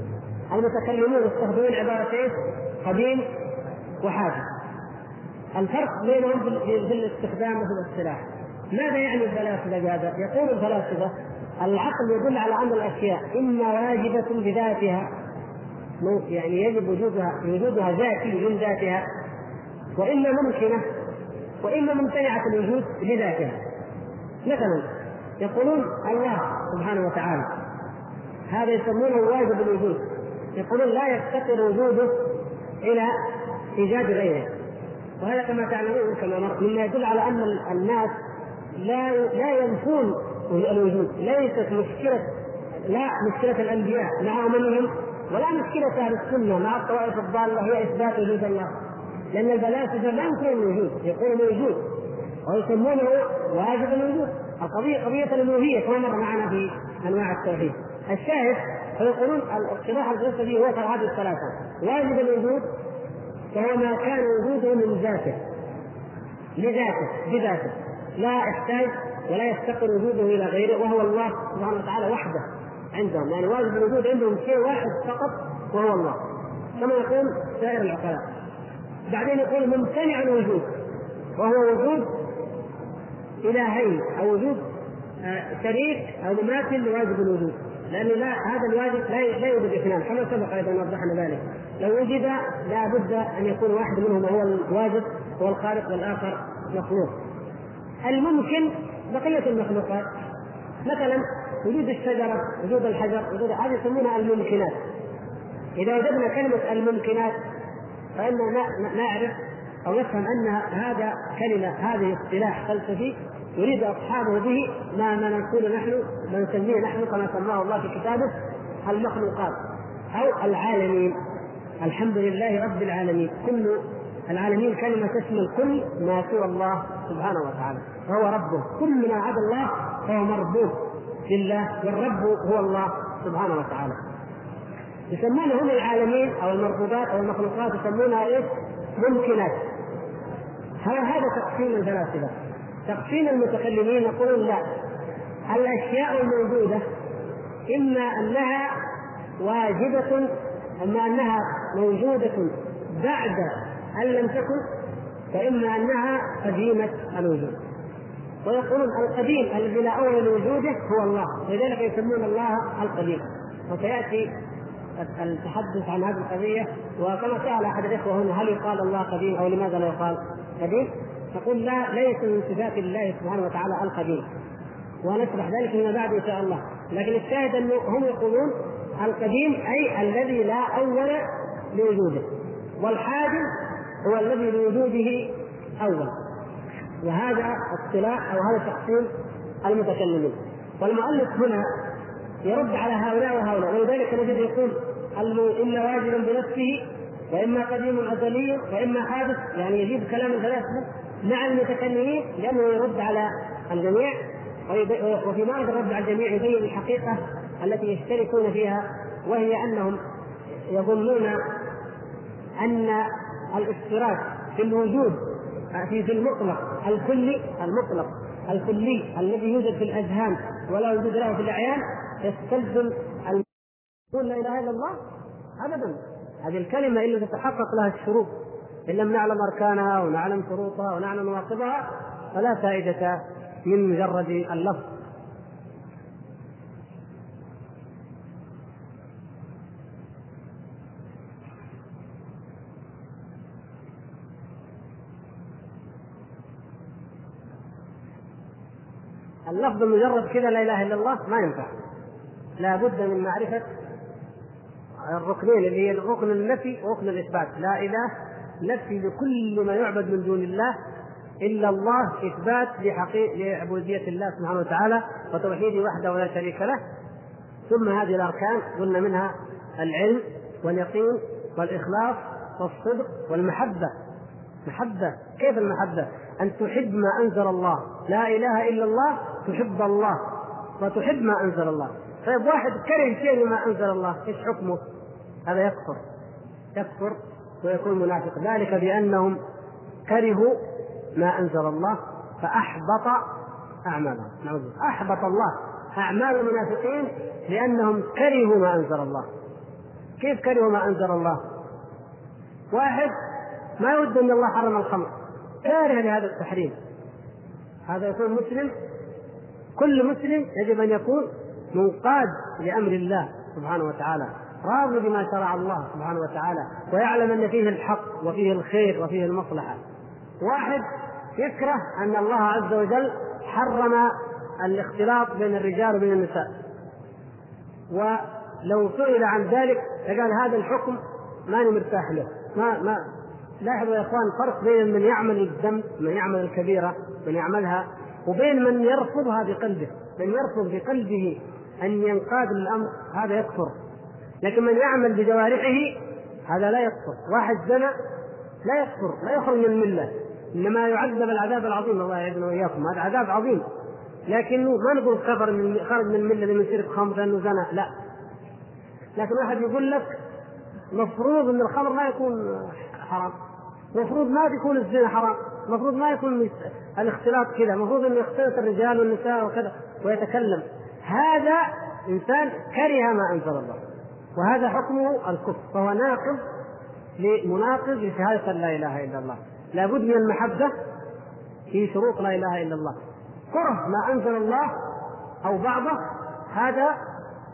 المتكلمون يستخدمون عبارة إيش؟ قديم وحادث. الفرق بينهم في الاستخدام وفي الاصطلاح. ماذا يعني الفلاسفه بهذا؟ يقول الفلاسفة العقل يدل على أن الأشياء إما واجبة بذاتها يعني يجب وجودها وجودها ذاتي من ذاتها وإما ممكنة وإما ممتنعة الوجود لذاتها. مثلا يقولون الله سبحانه وتعالى هذا يسمونه واجب الوجود. يقولون لا يفتقر وجوده إلى إيجاد غيره. وهذا كما تعلمون كما مما يدل على أن الناس لا لا ينفون الوجود. ليست مشكله لا مشكلة الأنبياء. مع اممهم ولا مشكلة أهل السنة مع الطوائف الضالة هي إثبات وجود الله. لأن الفلاسفه لا ينكرون الوجود يقولون موجود ويسمونه واجب الوجود. القضية قضية الألوهية كما مر معنا في أنواع التوحيد. الشاهد فيقولون الاصطلاح الفلسفي هو هذه الثلاثة. واجب الوجود فهو ما كان وجوده من ذاته. لذاته بذاته. لا يحتاج ولا يفتقر وجوده إلى غيره وهو الله سبحانه وتعالى وحده عندهم. يعني واجب الوجود عندهم شيء واحد فقط وهو الله. كما يقول سائر العقلاء. بعدين يقول ممتنع الوجود وهو وجود إلهين أو وجود آه، شريك أو مماثل لواجب الوجود. لأن لا هذا الواجب لا لا يوجد اثنان. كما سبق أيضا وضحنا ذلك. لو وجد لا بد أن يكون واحد منهما هو الواجب هو الخالق والآخر مخلوق. الممكن بقية المخلوقات. مثلا وجود الشجرة وجود الحجر وجود هذه يسمونها الممكنات. إذا وجدنا كلمة الممكنات فإننا نعرف أو نفهم أن هذا كلمة هذه اصطلاح فلسفي يريد أصحابه به ما ما نقول نحن ما نسميه نحن كما سماه الله في كتابه المخلوقات أو العالمين. الحمد لله رب العالمين. كل العالمين كلمة تشمل كل ما سوى الله سبحانه وتعالى. فهو ربه. كل ما عدا الله فهو مربوط لله والرب هو الله سبحانه وتعالى. يسمون هم العالمين أو المربوطات أو المخلوقات يسمونها إيش؟ ممكنات. هذا تقسيم الفلاسفة؟ تقسيم المتكلمين يقولون لا. الأشياء الموجودة إما أنها واجبة أما أنها موجودة بعد أن لم تكن فإما أنها قديمة الوجود. ويقولون القديم الذي لا أول لوجوده هو الله ولذلك يسمون الله القديم. وسيأتي التحدث عن هذه القضية وكما سال أحد الإخوة هنا هل يقال الله قديم أو لماذا لا يقال قديم؟ نقول لا ليس من صفات الله سبحانه وتعالى القديم. ونشرح ذلك فيما بعد إن شاء الله. لكن الشاهد أنه هم يقولون القديم أي الذي لا أول لوجوده. والحادث هو الذي لوجوده أول. وهذا اصطلاح أو هذا تقسيم المتكلمين. والمؤلف هنا يرد على هؤلاء وهؤلاء ولذلك نجد يقول إما واجب بنفسه وإما قديم ازلي وإما حادث يعني يجيب كلام الفلاسفه مع المتكلمين لأنه يرد على الجميع وفي معنى الرد على الجميع يبين الحقيقة التي يشتركون فيها وهي أنهم يظنون أن الاشتراك في الوجود في في المطلق الكلي المطلق الكلي الذي يوجد في الأذهان ولا وجود له في الأعيان يستلزم يقول لا إله إلا الله؟ ابدا. هذه الكلمة إلا تتحقق لها الشروط. إن لم نعلم أركانها ونعلم شروطها ونعلم نواقضها فلا فائدة من مجرد اللفظ. اللفظ مجرد كذا لا إله إلا الله ما ينفع. لا بد من معرفة الركنين اللي هي الركن النفي وركن الإثبات. لا إله نفي لكل ما يعبد من دون الله إلا الله إثبات لعبودية الله سبحانه وتعالى وتوحيده وحده ولا شريك له. ثم هذه الأركان قلنا منها العلم واليقين والإخلاص والصدق والمحبة. محبة كيف المحبة؟ أن تحب ما أنزل الله. لا إله إلا الله تحب الله وتحب ما أنزل الله. طيب واحد كره شيء مما أنزل الله إيش حكمه؟ هذا يكفر. يكفر ويكون منافق. ذلك بأنهم كرهوا ما أنزل الله فأحبط أعمالهم. نعوذ أحبط الله أعمال المنافقين لأنهم كرهوا ما أنزل الله. كيف كرهوا ما أنزل الله؟ واحد ما يود أن الله حرم الخمر. كاره لهذا التحريم. هذا يكون مسلم كل مسلم يجب أن يكون منقاد لأمر الله سبحانه وتعالى راضي بما شرع الله سبحانه وتعالى ويعلم أن فيه الحق وفيه الخير وفيه المصلحة. واحد يكره أن الله عز وجل حرم الاختلاط بين الرجال وبين النساء. ولو سئل عن ذلك فقال هذا الحكم ماني مرتاح له. ما ما لاحظوا يا إخوان فرق بين من يعمل الذنب من يعمل الكبيرة من يعملها وبين من يرفضها بقلبه من يرفض بقلبه أن ينقاد للامر هذا يكفر. لكن من يعمل بجوارحه هذا لا يكفر. واحد زنى لا يكفر لا يخرج من الملة. إنما يعذب العذاب العظيم الله يعيذنا وإياكم. هذا عذاب عظيم. لكنه ما نقول كفر من خرج من الملة لمن شرب خمر لأنه زنى. لا. لكن واحد يقول لك مفروض إن الخمر ما يكون حرام. المفروض ما يكون الزنا حرام. المفروض ما يكون الاختلاط كذا المفروض إنه يختلط الرجال والنساء وكذا ويتكلم. هذا إنسان كره ما أنزل الله. وهذا حكمه الكفر. فهو ناقض لمناقض لشهادة لا إله إلا الله. لابد من المحبة في شروط لا إله إلا الله. كره ما أنزل الله أو بعضه هذا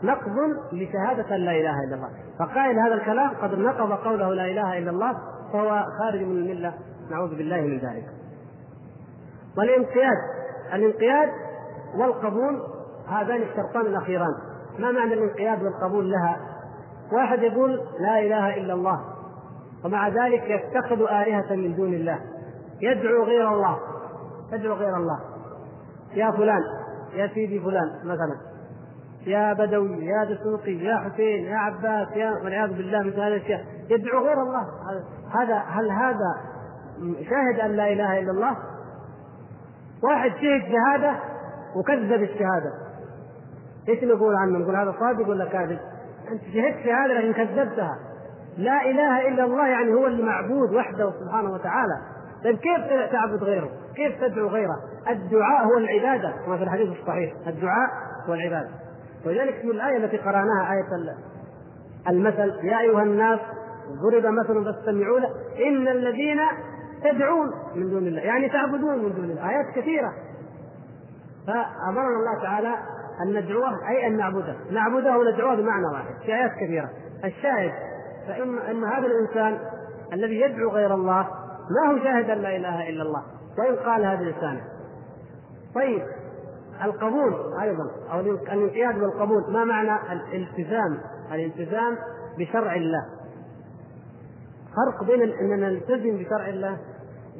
نقض لشهادة لا إله إلا الله. فقائل هذا الكلام قد نقض قوله لا إله إلا الله فهو خارج من الملة. نعوذ بالله من ذلك. والانقياد الانقياد والقبول هذان الشرطان الأخيران. ما معنى الانقياد والقبول لها؟ واحد يقول لا إله إلا الله ومع ذلك يتخذ آلهة من دون الله. يدعو غير الله يدعو غير الله. يا فلان يا سيدي فلان مثلا. يا بدوي يا دسوقي يا حسين يا عباس يا والعياذ بالله مثل هذه الأشياء. يدعو غير الله. هذا هل هذا شاهد أن لا إله إلا الله؟ واحد شهد شهادة وكذب الشهادة إيش نقول عنه؟ نقول هذا صادق ولا كاذب؟ أنت شهدت شهادة لكن كذبتها لا إله إلا الله يعني هو المعبود وحده سبحانه وتعالى طيب كيف تعبد غيره؟ كيف تدعو غيره؟ الدعاء هو العبادة كما في الحديث الصحيح الدعاء هو العبادة ولذلك في الآية التي قرأناها آية المثل يا أيها الناس ضرب مثل فاستمعوا له إن الذين تدعون من دون الله يعني تعبدون من دون الله آيات كثيرة. فأمرنا الله تعالى أن ندعوه أي أن نعبده. نعبده وندعوه بمعنى واحد في آيات كثيرة. الشاهد فإن أن هذا الإنسان الذي يدعو غير الله ما هو شاهد أن لا إله إلا الله؟ وإن قال هذا لسانه طيب القبول أيضا أو الانقياد والقبول ما معنى الالتزام؟ الالتزام بشرع الله. فرق بين اننا نلتزم بشرع الله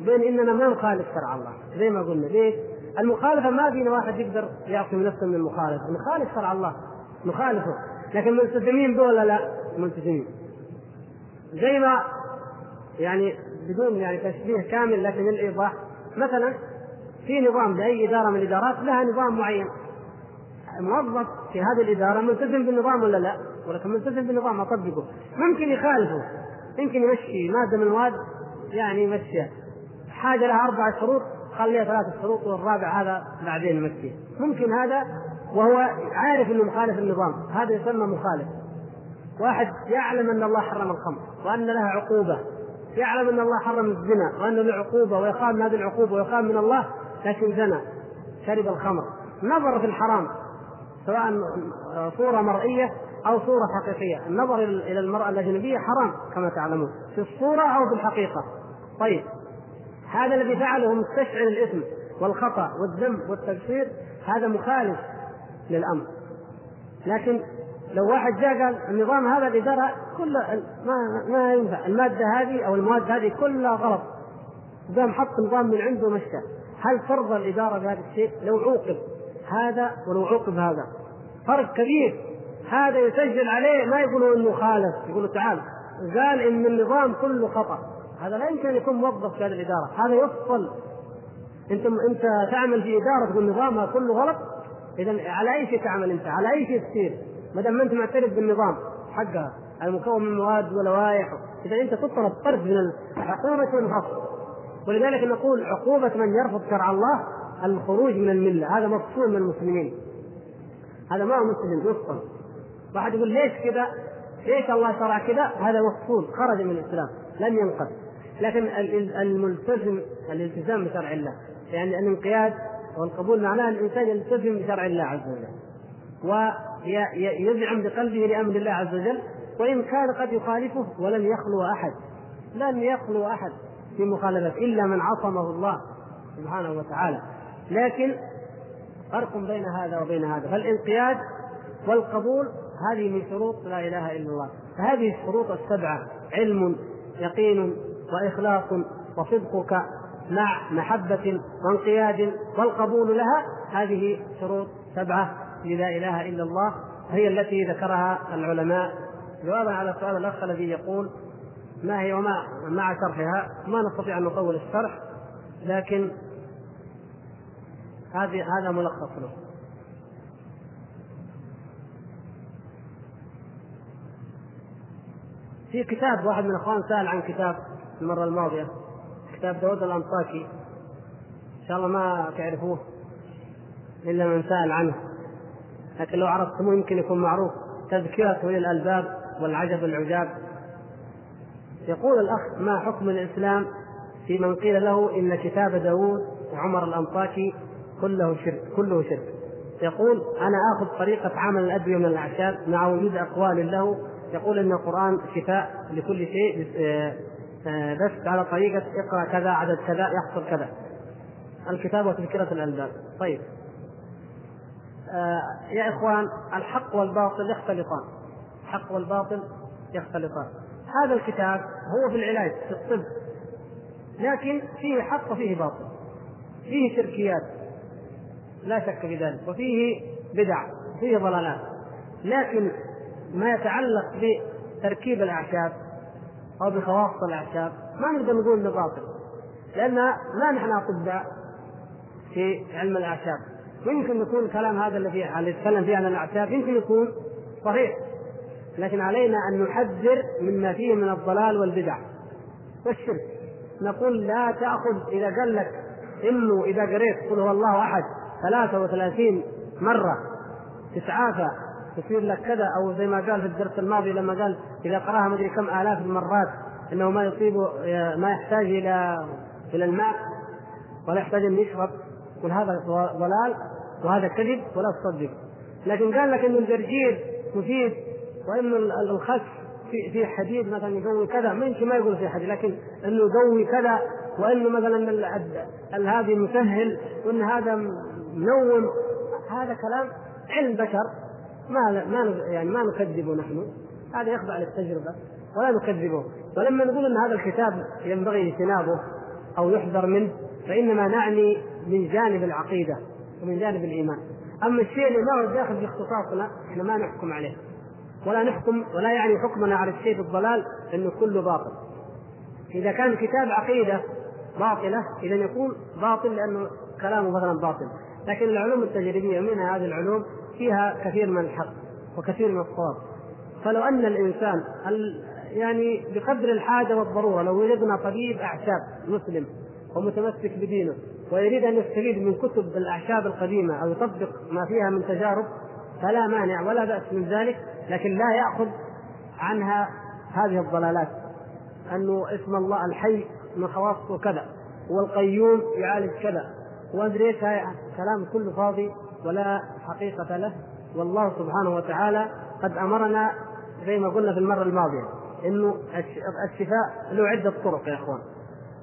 وبين إننا ما نخالف شرع الله زي ما قلنا. ليش؟ المخالفة ما فينا واحد يقدر يعصم نفسه من المخالفه نخالف شرع الله نخالفه. لكن ملتزمين ولا لا؟ ملتزمين. زي ما يعني بدون يعني تشبيه كامل لكن الإيضاح مثلا في نظام لاي إدارة من الإدارات لها نظام معين. موظف في هذه الإدارة ملتزم بالنظام ولا لا؟ ولكن ملتزم بالنظام؟ أطبقه. ممكن يخالفه. يمكن يمشي مادة من المواد يعني يمشيها. حاجة لها أربع شروط خليها ثلاث شروط والرابع هذا بعدين يمشيه ممكن هذا وهو عارف إنه مخالف النظام هذا يسمى مخالف. واحد يعلم أن الله حرم الخمر وأن لها عقوبة يعلم أن الله حرم الزنا وأن له عقوبه ويخاف من هذه العقوبة ويخاف من الله لكن زنى شرب الخمر. نظر في الحرام سواء صورة مرئية أو صورة حقيقية النظر إلى المرأة الأجنبية حرام كما تعلمون في الصورة أو في الحقيقة. طيب هذا الذي فعله مستشعر الإثم والخطأ والذنب والتقصير هذا مخالف للأمر. لكن لو واحد جاء قال النظام هذا الإدارة كل ما ما ينفع. المادة هذه أو المواد هذه كلها غلط. قام حط نظام من عنده ومشى هل ترضى الإدارة بهذا الشيء؟ لو عوقب هذا ولو عوقب هذا. فرق كبير. هذا يسجل عليه ما يقولوا إنه خالف. يقولوا تعال قال إن النظام كله خطأ. هذا لا يمكن أن يكون موظف في هذه الإدارة. هذا يفصل. أنت أنت تعمل في إدارة تقول نظامها كله غلط؟ اذا على أي شيء تعمل أنت؟ على أي شيء تصير ما دام أنت معترف بالنظام. حقها المكون من مواد ولوائح. اذا أنت تطلب طرد من الحكومة والمحافظه ولذلك نقول عقوبة من يرفض شرع الله الخروج من الملة. هذا مفصول من المسلمين. هذا ما هو مسلم يفصل. واحد يقول ليش كذا؟ ليش الله شرع كذا؟ هذا مفصول خرج من الإسلام. لم ينقذ لكن الملتزم الالتزام بشرع الله. يعني الانقياد والقبول معناه الإنسان يلتزم بشرع الله عز وجل. ويزعم بقلبه لأمر الله عز وجل وإن كان قد يخالفه ولن يخلو أحد. لن يخلو أحد في مخالفة إلا من عصمه الله سبحانه وتعالى. لكن فرق بين هذا وبين هذا. فالانقياد والقبول هذه من شروط لا إله إلا الله. فهذه الشروط السبعة علم يقين وإخلاص وصدقك مع محبة وانقياد والقبول لها. هذه شروط سبعة للا إله إلا الله هي التي ذكرها العلماء. جوابا على سؤال الأخ الذي يقول ما هي وما مع شرحها ما نستطيع أن نطول الشرح لكن هذه هذا ملخص له. في كتاب واحد من الأخوان سأل عن كتاب المرة الماضية. كتاب داود الأنطاكي. إن شاء الله ما تعرفوه إلا من سأل عنه. لكن لو عرفتموه يمكن يكون معروف. تذكرة اولي الالباب والعجب العجاب. يقول الأخ ما حكم الإسلام في من قيل له إن كتاب داود وعمر الأنطاكي كله شرك كله شرك. يقول أنا آخذ طريقة عمل الأدوية من الأعشاب مع وجود أقوال له. يقول إن القرآن شفاء لكل شيء آه، بس على طريقة اقرأ كذا عدد كذا يحصل كذا. الكتاب وتذكرة الألباب. طيب. آه، يا إخوان الحق والباطل يختلطان. الحق والباطل يختلطان. هذا الكتاب هو في العلاج في الطب. لكن فيه حق وفيه باطل. فيه شركيات. لا شك في ذلك وفيه بدع فيه ضلالات. لكن ما يتعلق بتركيب الأعشاب أو بخواص الاعشاب ما نقدر نقول إنه باطل. لأن ما نحن أطباء في علم الاعشاب يمكن يكون الكلام هذا الذي يتكلم فيه عن الاعشاب يمكن يكون صحيح. لكن علينا أن نحذر مما فيه من الضلال والبدع. والشرك. نقول لا تأخذ إذا قال لك إنه إذا قريت قل هو الله أحد 33 مرة تتعافى تصير لك كذا أو زي ما قال في الدرس الماضي لما قال إذا قرأها مدري كم آلاف المرات إنه ما يصيب ما يحتاج إلى إلى الماء ولا يحتاج أن يشرب. يقول هذا ضلال وهذا كذب ولا تصدق. لكن قال لك إنه الجرجير مفيد وانه الخس في في حديد مثلا يقوي كذا يمكن ما يقول في حديد لكن إنه يقوي كذا وإنه مثلا هذه مسهل وإن هذا منوم هذا كلام علم بشر. ما ما يعني ما نكذبه نحن. هذا يخضع للتجربة ولا نكذبه. ولما نقول إن هذا الكتاب ينبغي اجتنابه أو يحذر منه فإنما نعني من جانب العقيدة ومن جانب الإيمان. أما الشيء اللي ما هو داخل في اختصاصنا إحنا ما نحكم عليه. ولا نحكم ولا يعني حكمنا على الشيء بالضلال إنه كله باطل. إذا كان كتاب عقيدة باطلة إذا يكون باطل لأنه كلامه مثلا باطل. لكن العلوم التجريبية منها هذه العلوم فيها كثير من الحق وكثير من الصواب. فلو أن الإنسان يعني بقدر الحاجة والضرورة لو وجدنا طبيب أعشاب مسلم ومتمسك بدينه ويريد أن يستفيد من كتب الأعشاب القديمة أو يطبق ما فيها من تجارب فلا مانع ولا بأس من ذلك لكن لا يأخذ عنها هذه الضلالات. أنه اسم الله الحي من خواصه كذا والقيوم يعالج كذا وادري كلام كله فاضي. ولا حقيقة له. والله سبحانه وتعالى قد أمرنا زي ما قلنا في المرة الماضية إنه الشفاء له عدة طرق يا إخوان.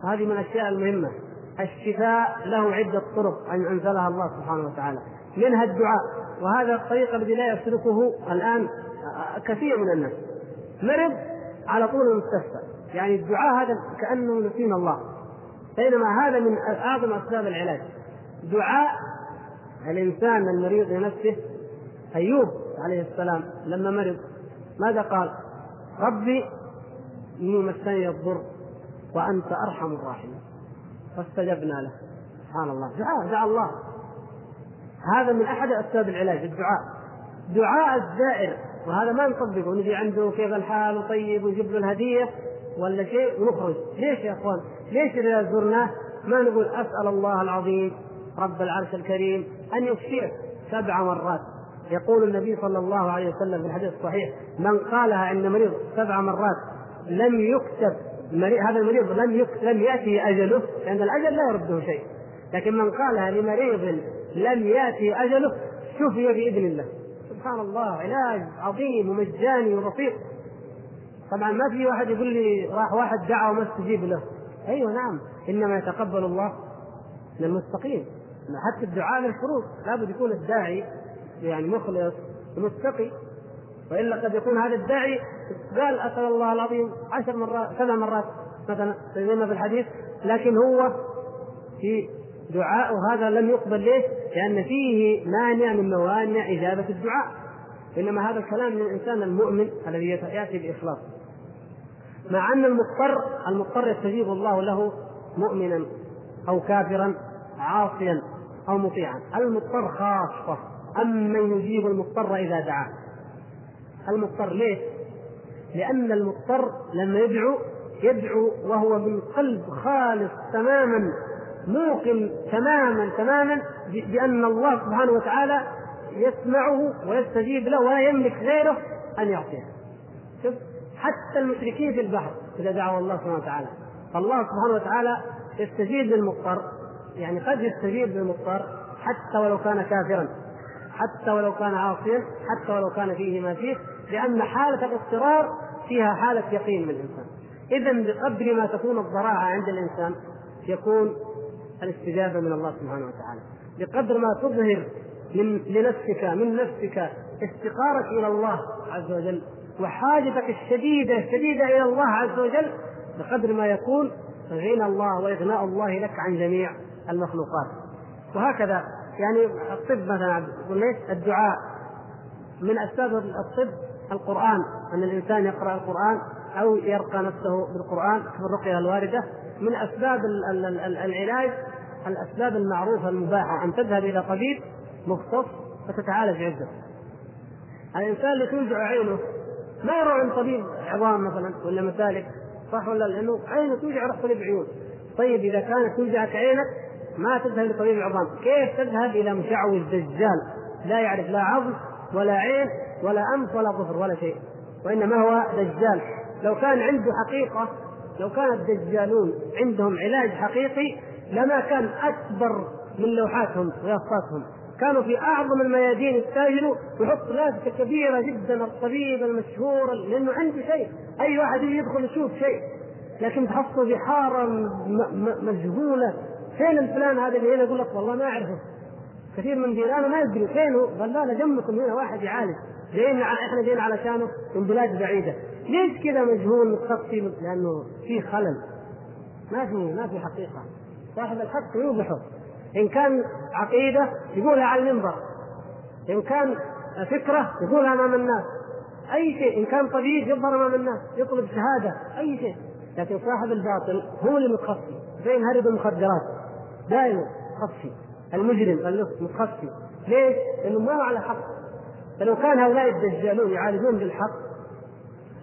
هذه من الأشياء المهمة. الشفاء له عدة طرق أن أنزلها الله سبحانه وتعالى. منها الدعاء وهذا الطريق الذي لا يسلكه الآن كثير من الناس. مرض على طول المستشفى. يعني الدعاء هذا كأنه نسينا الله. بينما هذا من أعظم أسباب العلاج. دعاء الإنسان المريض لنفسه أيوب عليه السلام لما مرض ماذا قال؟ ربي إني مسني الضر وأنت أرحم الراحمين. فاستجبنا له. سبحان الله. دعاء دعا الله. هذا من أحد أسباب العلاج الدعاء. دعاء الزائر. وهذا ما نطبقه. نجي عنده كيف الحال وطيب ونجيب له الهدية ولا شيء ونخرج. ليش يا أخوان؟ ليش إذا زرناه ما نقول أسأل الله العظيم رب العرش الكريم أن يكفيك سبع مرات. يقول النبي صلى الله عليه وسلم في الحديث الصحيح من قالها عند مريض سبع مرات لم يكتب هذا المريض لم لم يأتي أجله لأن الأجل لا يرده شيء. لكن من قالها لمريض لم يأتي أجله شفي بإذن الله. سبحان الله علاج عظيم ومجاني وبسيط. طبعا ما في واحد يقول لي راح واحد دعا وما استجيب له. أيوه نعم إنما يتقبل الله من المستقيم حتى الدعاء للشروط لابد يكون الداعي يعني مخلص ومتقي. وإلا قد يكون هذا الداعي قال أسأل الله العظيم عشر مرات سبع مرات مثلا زي في الحديث لكن هو في دعاء هذا لم يقبل ليه؟ لأن فيه مانع من موانع إجابة الدعاء. إنما هذا الكلام من الإنسان المؤمن الذي يأتي بإخلاص. مع أن المضطر المضطر يستجيب الله له مؤمنا أو كافرا عاصيا. أو مطيعا. المضطر خاصة. أمن يجيب المضطر إذا دعاه. المضطر ليه؟ لأن المضطر لما يدعو يدعو وهو من قلب خالص تماما موقن تماما تماما بأن الله سبحانه وتعالى يسمعه ويستجيب له ولا يملك غيره أن يعطيه. شوف حتى المشركين في البحر إذا دعوا الله سبحانه وتعالى. فالله سبحانه وتعالى يستجيب للمضطر. يعني قد يستجيب للمضطر حتى ولو كان كافرا حتى ولو كان عاصيا حتى ولو كان فيه ما فيه لأن حالة الاضطرار فيها حالة يقين من الإنسان إذا بقدر ما تكون الضراعة عند الإنسان يكون الاستجابة من الله سبحانه وتعالى. بقدر ما تظهر من لنفسك من نفسك افتقارك إلى الله عز وجل وحاجتك الشديدة الشديدة إلى الله عز وجل بقدر ما يكون غنى الله وإغناء الله لك عن جميع المخلوقات. وهكذا يعني الطب مثلا الدعاء. من أسباب الطب القرآن أن الإنسان يقرأ القرآن أو يرقى نفسه بالقرآن في الرقية الواردة. من أسباب العلاج الأسباب المعروفة المباحة أن تذهب إلى طبيب مختص فتتعالج عنده الإنسان اللي توجع عينه ما يروح عند طبيب عظام مثلا ولا مسالك صح ولا لأنه عينه توجع يروح طبيب عيون طيب إذا كانت توجعك عينك ما تذهب لطبيب العظام. كيف تذهب إلى مشعوذ دجال لا يعرف لا عظم ولا عين ولا أنف ولا ظفر ولا شيء وإنما هو دجال. لو كان عنده حقيقة لو كان الدجالون عندهم علاج حقيقي لما كان أكبر من لوحاتهم ويافطاتهم. كانوا في أعظم الميادين يستاجروا ويحط لافته كبيرة جدا الطبيب المشهور لأنه عنده شيء. أي واحد يدخل يشوف شيء لكن تحصل في حارة مجهولة. فين الفلان هذا اللي هنا يقول لك والله ما أعرفه. كثير من جيرانه ما يدري فينه. قال لا جنبكم هنا واحد يعالج. جايين إحنا جايين علشانه من بلاد بعيدة. ليش كذا مجهول متخفي لأنه في خلل؟ ما في ما في حقيقة. صاحب الحق يوضحه. إن كان عقيدة يقولها على المنبر. إن كان فكرة يقولها أمام الناس. أي شيء. إن كان طبيب يظهر أمام الناس. يطلب شهادة. أي شيء. لكن صاحب الباطل هو اللي متخفي زي هرب المخدرات. دائما متخفي. المجرم متخفي. ليش؟ لأنه ما هو على حق. فلو كان هؤلاء الدجالون يعالجون بالحق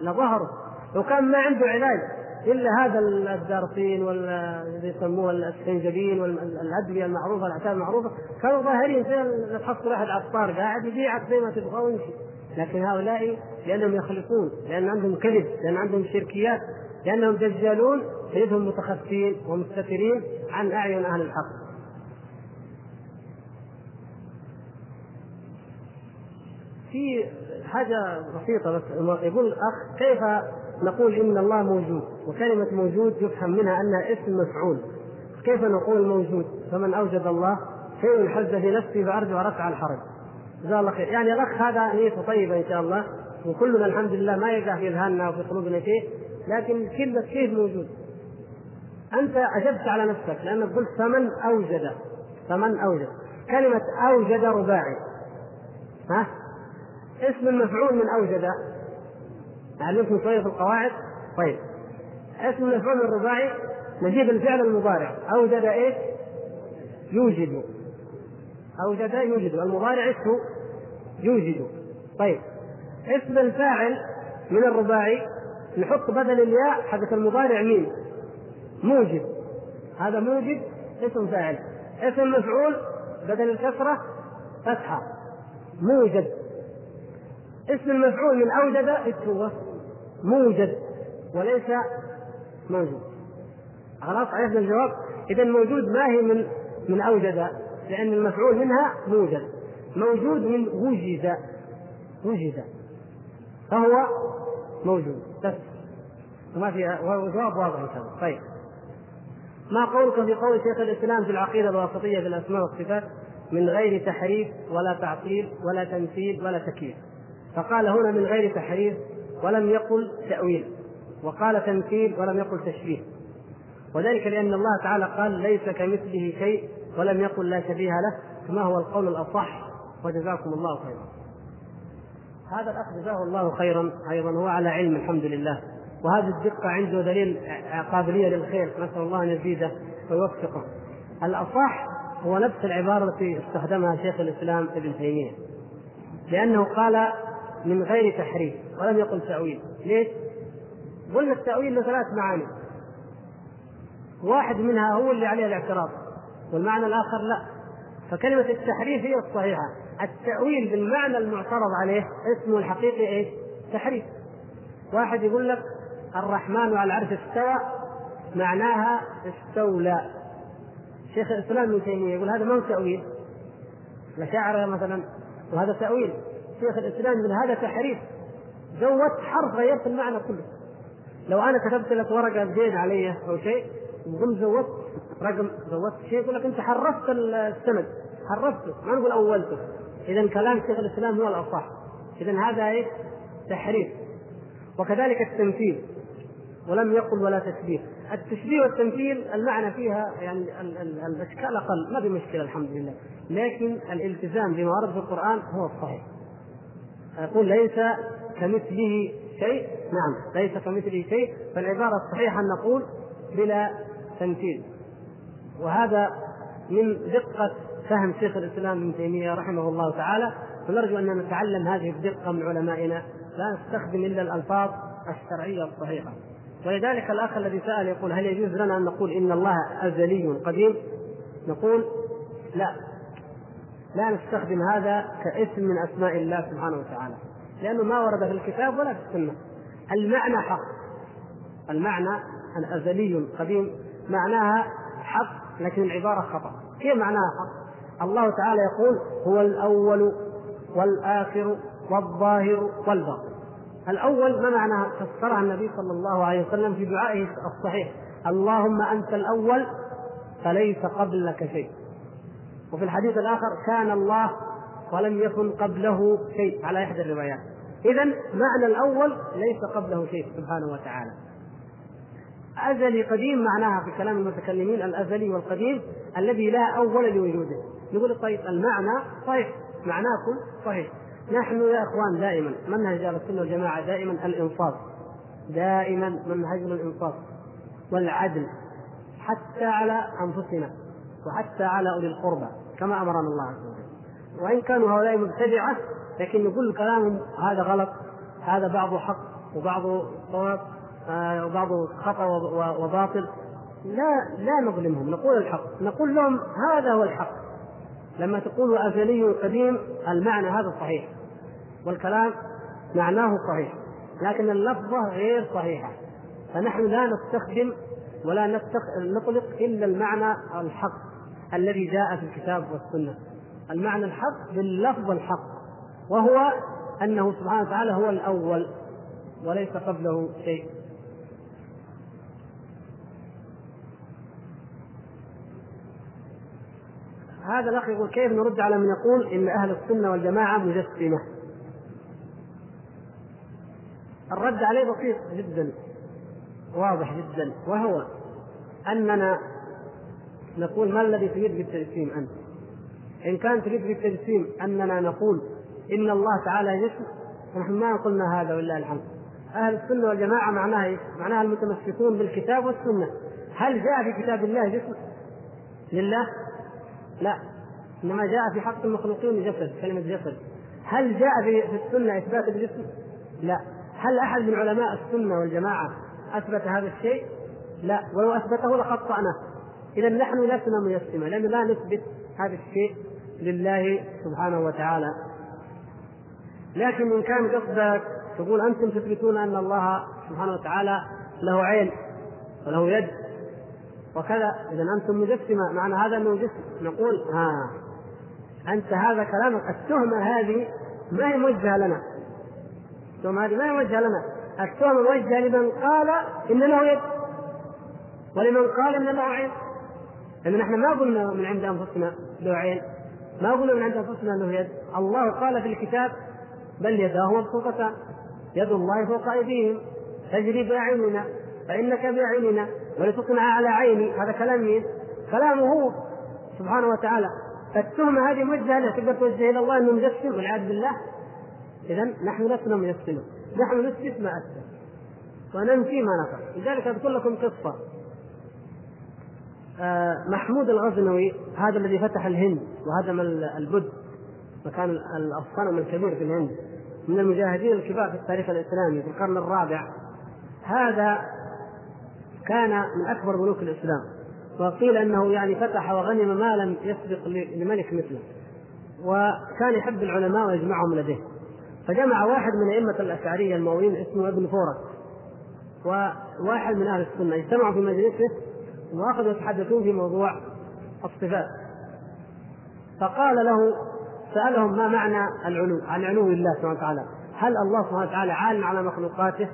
لظهروا. لو كان ما عنده علاج إلا هذا الدارسين ولا يسموه السنجبين والادويه المعروفة الاعشاب المعروفة كانوا ظاهرين زي تحصل واحد عطار قاعد يبيعك زي ما تبغى ويمشي. لكن هؤلاء لأنهم يخلقون لأن عندهم كذب لأن عندهم شركيات لأنهم دجالون تجدهم متخفين ومستترين عن أعين أهل الحق. في حاجة بسيطة بس يقول الأخ كيف نقول إن الله موجود؟ وكلمة موجود يفهم منها أنها اسم مفعول. كيف نقول موجود؟ فمن أوجد الله شيء حز في نفسي فأرجو رفع الحرج. جزاه الله خير. يعني الأخ هذا نيته طيبة إن شاء الله وكلنا الحمد لله ما يقع في أذهاننا وفي قلوبنا شيء لكن كلمة كيف موجود؟ أنت أجبت على نفسك لأنك قلت فمن أوجد فمن أوجد. كلمة أوجد رباعي. ها؟ اسم المفعول من أوجد. علمتم شوية في القواعد؟ طيب. اسم المفعول الرباعي نجيب الفعل المضارع. أوجد إيش؟ يوجد. أوجد يوجد. المضارع اسمه يوجد. طيب. اسم الفاعل من الرباعي نحط بدل الياء حقة المضارع مين؟ موجد هذا موجد اسم فاعل. اسم مفعول بدل الكسرة فتحة. موجد اسم المفعول من أوجد إيش هو؟ موجد وليس موجود خلاص عرفنا الجواب؟ إذا موجود ما هي من من أوجد لأن المفعول منها موجد موجود من وجد وجد فهو موجود. بس. وما فيها وجواب واضح إن شاء الله. طيب. ما قولك في قول شيخ الإسلام في العقيدة الواسطية في الأسماء والصفات؟ من غير تحريف ولا تعطيل ولا تمثيل ولا تكييف. فقال هنا من غير تحريف ولم يقل تأويل. وقال تمثيل ولم يقل تشبيه. وذلك لأن الله تعالى قال ليس كمثله شيء ولم يقل لا شبيه له كما هو القول الأصح. وجزاكم الله خيرا. هذا الأخ جزاه الله خيرا أيضا هو على علم الحمد لله. وهذه الدقة عنده دليل قابلية للخير نسأل الله أن يزيده ويوفقه. الأصح هو نفس العبارة التي استخدمها شيخ الإسلام ابن تيمية لأنه قال من غير تحريف ولم يقل تأويل. ليش؟ قلنا التأويل له ثلاث معاني. واحد منها هو اللي عليه الاعتراض والمعنى الآخر لا. فكلمة التحريف هي الصحيحة. التأويل بالمعنى المعترض عليه اسمه الحقيقي إيش؟ تحريف. واحد يقول لك الرحمن على العرش استوى معناها استولى. شيخ الإسلام ابن تيمية يقول هذا ما هو تاويل الاشاعره مثلا وهذا تأويل. شيخ الإسلام من هذا تحريف. زودت حرف غيرت المعنى كله. لو أنا كتبت لك ورقة بدين علي أو شيء وقمت زودت رقم زودت شيء يقول لك أنت حرفت السند. حرفته ما نقول أولته. إذا كلام شيخ الإسلام هو الأصح. إذا هذا إيه تحريف. وكذلك التمثيل. ولم يقل ولا تشبيه. التشبيه والتمثيل المعنى فيها يعني الأشكال أقل. ما في مشكلة الحمد لله. لكن الالتزام بما ورد في القرآن هو الصحيح. يقول ليس كمثله شيء. نعم ليس كمثله شيء. فالعبارة الصحيحة أن نقول بلا تمثيل. وهذا من دقة فهم شيخ الإسلام ابن تيمية رحمه الله تعالى. فنرجو أن نتعلم هذه الدقة من علمائنا. لا نستخدم إلا الألفاظ الشرعية الصحيحة. ولذلك الأخ الذي سأل يقول هل يجوز لنا أن نقول إن الله أزلي قديم؟ نقول لا. لا نستخدم هذا كاسم من أسماء الله سبحانه وتعالى لأنه ما ورد في الكتاب ولا في السنة. المعنى حق. المعنى الازلي قديم معناها حق لكن العبارة خطأ. كيف معناها حق؟ الله تعالى يقول هو الأول والآخر والظاهر والباطن. الأول ما معنى فسرها النبي صلى الله عليه وسلم في دعائه الصحيح؟ اللهم أنت الأول فليس قبلك شيء. وفي الحديث الآخر كان الله ولم يكن قبله شيء على إحدى الروايات. إذا معنى الأول ليس قبله شيء سبحانه وتعالى. أزلي قديم معناها في كلام المتكلمين الأزلي والقديم الذي لا أول لوجوده. يقول طيب المعنى صحيح. معناكم صحيح. نحن يا إخوان دائما منهج أهل السنة والجماعة دائما الإنصاف. دائما منهجنا الإنصاف والعدل حتى على أنفسنا وحتى على أولي القربى كما أمرنا الله عز وجل. وإن كانوا هؤلاء مبتدعة لكن نقول كلامهم هذا غلط هذا بعضه حق وبعضه صواب آه وبعضه خطأ وباطل. لا لا نظلمهم نقول الحق نقول لهم هذا هو الحق. لما تقول أزلي قديم المعنى هذا صحيح. والكلام معناه صحيح لكن اللفظة غير صحيحة فنحن لا نستخدم ولا نطلق إلا المعنى الحق الذي جاء في الكتاب والسنة. المعنى الحق باللفظ الحق وهو أنه سبحانه وتعالى هو الأول وليس قبله شيء. هذا الأخ يقول كيف نرد على من يقول إن أهل السنة والجماعة مجسمة؟ الرد عليه بسيط جدا واضح جدا وهو أننا نقول ما الذي تريد بالتجسيم أنت؟ إن كان تريد بالتجسيم أننا نقول إن الله تعالى جسم فنحن ما قلنا هذا ولله الحمد. أهل السنة والجماعة معناها إيش؟ معناها المتمسكون بالكتاب والسنة. هل جاء في كتاب الله جسم؟ لله؟ لا إنما جاء في حق المخلوقين جسد كلمة جسد. هل جاء في السنة إثبات الجسم؟ لا هل أحد من علماء السنة والجماعة أثبت هذا الشيء؟ لا ولو أثبته لقطعناه اذا نحن لسنا مجسمه لأن لا نثبت هذا الشيء لله سبحانه وتعالى. لكن إن كان قصدك تقول أنتم تثبتون أن الله سبحانه وتعالى له عين وله يد وكذا اذا أنتم مجسمة. معنى هذا أنه جسم. نقول ها أنت هذا كلامك التهمة هذه ما هي موجهة لنا. التهمة هذه ما يوجه لنا التهمة موجهة لمن قال إن له يد. ولمن قال إن له عين. لأن نحن ما قلنا من عند أنفسنا له عين. ما قلنا من عند أنفسنا له يد. الله قال في الكتاب بل يداه مبسوطتان. يد الله فوق أيديهم. تجري بأعيننا فإنك بأعيننا ولتصنع على عيني. هذا كلام مين؟ كلامه هو سبحانه وتعالى. فالتهمة هذه موجهة له تقدر توجه إلى الله أنه مجسم والعياذ بالله. إذا نحن لسنا ميسرين. نحن نثبت ما أثبت وننفي ما نفى لذلك أذكر لكم قصة. آه محمود الغزنوي هذا الذي فتح الهند وهدم البد. مكان الصنم الكبير في الهند. من المجاهدين الكبار في التاريخ الإسلامي في القرن الرابع. هذا كان من أكبر ملوك الإسلام. وقيل أنه يعني فتح وغنم ما لم يسبق لملك مثله. وكان يحب العلماء ويجمعهم لديه. فجمع واحد من أئمة الأشعرية المؤمنين اسمه ابن فورك وواحد من أهل السنة اجتمعوا في مجلسه وأخذوا يتحدثون في موضوع الصفات. فقال له سألهم ما معنى العلو عن علو الله سبحانه وتعالى؟ هل الله سبحانه وتعالى عال على مخلوقاته؟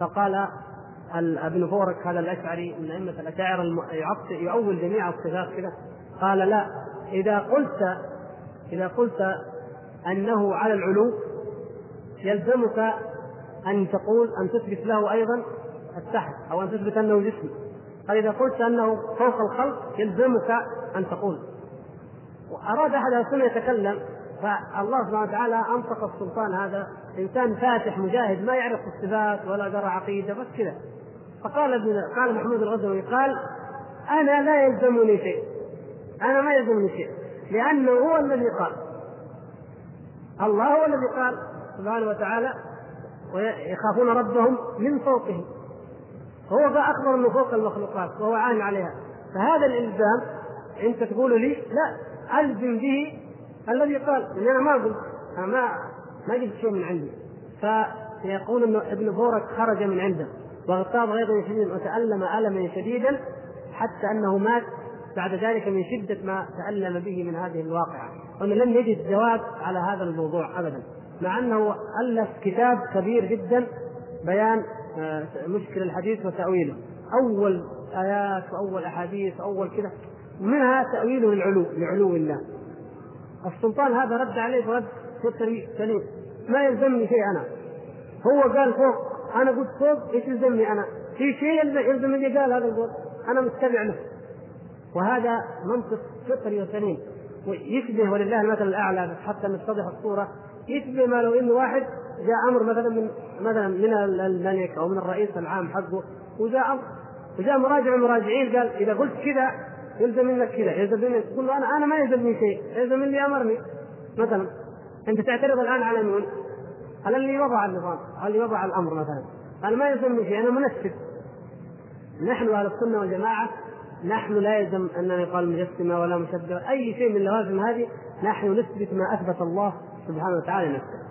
فقال ابن فورك هذا الأشعري من أئمة الاشاعره يؤول جميع الصفات كذا قال لا إذا قلت إذا قلت أنه على العلو يلزمك أن تقول أن تثبت له أيضا التحت أو أن تثبت أنه جسم. إذا قلت أنه فوق الخلق يلزمك أن تقول. وأراد أحد السنة يتكلم فالله سبحانه وتعالى أنطق السلطان هذا. إنسان فاتح مجاهد ما يعرف الصفات ولا درى عقيدة بس كذا. فقال ابن قال محمود الغزوي قال أنا لا يلزمني شيء أنا ما يلزمني شيء لأنه هو الذي قال. الله هو الذي قال سبحانه وتعالى ويخافون ربهم من فوقهم. هو اخبر انه فوق المخلوقات وهو عان عليها. فهذا الإلزام أنت تقول لي لا ألزم به الذي قال يعني أنا ما قلت أنا ما ما جبت شيء من عندي. فيقول إنه ابن فورك خرج من عنده واغتاظ غيظا شديدا وتألم ألما شديدا حتى أنه مات بعد ذلك من شدة ما تألم به من هذه الواقعة. وأنه لم يجد جواب على هذا الموضوع أبدا. مع أنه ألف كتاب كبير جدا بيان آه، مشكل الحديث وتأويله. أول آيات وأول أحاديث وأول كذا. منها تأويله للعلو لعلو الله. السلطان هذا رد عليه رد سليم ما يلزمني شيء أنا. هو قال فوق أنا قلت فوق إيش يلزمني أنا؟ في شيء يلزم اللي قال هذا القول. أنا متبع له. وهذا منطق فطري وسليم ويشبه ولله المثل الأعلى حتى نتضح الصورة. يشبه ما لو إنه واحد جاء أمر مثلا من مثلا من الملك أو من الرئيس العام حقه وجاء أمر وجاء مراجع المراجعين قال إذا قلت كذا يلزم منك كذا يلزم منك تقول له أنا أنا ما يلزمني شيء يلزم اللي أمرني. مثلا أنت تعترض الآن على من؟ على اللي وضع النظام على اللي وضع الأمر مثلا. أنا ما يلزمني شيء أنا منفذ. نحن أهل السنة والجماعة نحن لا يلزم أننا يقال مجسمة ولا مشبهه أي شيء من اللوازم هذه نحن نثبت ما أثبت الله سبحانه وتعالى نفسه.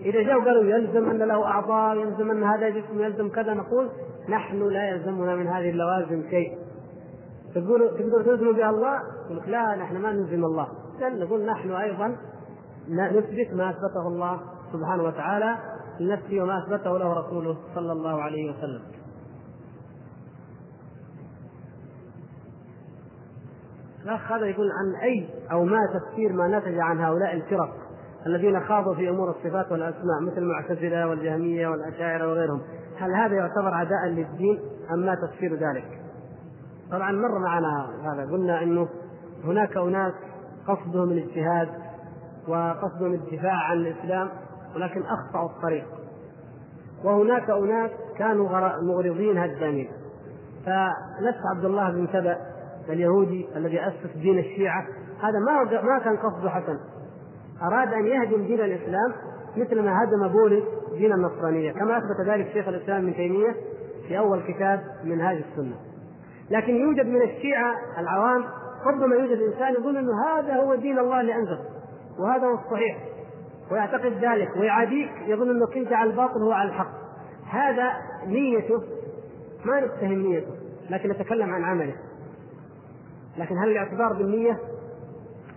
إذا جاءوا قالوا يلزم أن له أعضاء يلزم أن هذا جسم يلزم كذا نقول نحن لا يلزمنا من هذه اللوازم شيء. تقولوا تقدروا تلزموا بها الله؟ يقول لا نحن ما نلزم الله. نقول نحن أيضا نثبت ما أثبته الله سبحانه وتعالى لنفسه وما أثبته له رسوله صلى الله عليه وسلم. الاخ هذا يقول عن أي أو ما تفسير ما نتج عن هؤلاء الفرق الذين خاضوا في أمور الصفات والأسماء مثل المعتزلة والجهمية والأشاعرة وغيرهم، هل هذا يعتبر عداء للدين أم ما تفسير ذلك؟ طبعا مر معنا هذا قلنا إنه هناك أناس قصدهم الاجتهاد وقصدهم الدفاع عن الإسلام ولكن أخطأوا الطريق. وهناك أناس كانوا مغرضين هدامين فنفس عبد الله بن سبأ اليهودي الذي أسس دين الشيعة هذا ما ما كان قصده حسن. أراد أن يهدم دين الإسلام مثل ما هدم بولس دين النصرانية كما أثبت ذلك شيخ الإسلام ابن تيمية في أول كتاب منهاج السنة. لكن يوجد من الشيعة العوام ربما يوجد إنسان يقول إنه هذا هو دين الله اللي أنزل وهذا هو الصحيح. ويعتقد ذلك ويعاديك يظن انك انت على الباطل وهو على الحق. هذا نيته ما نتهم نيته لكن نتكلم عن عمله. لكن هل الاعتبار بالنية؟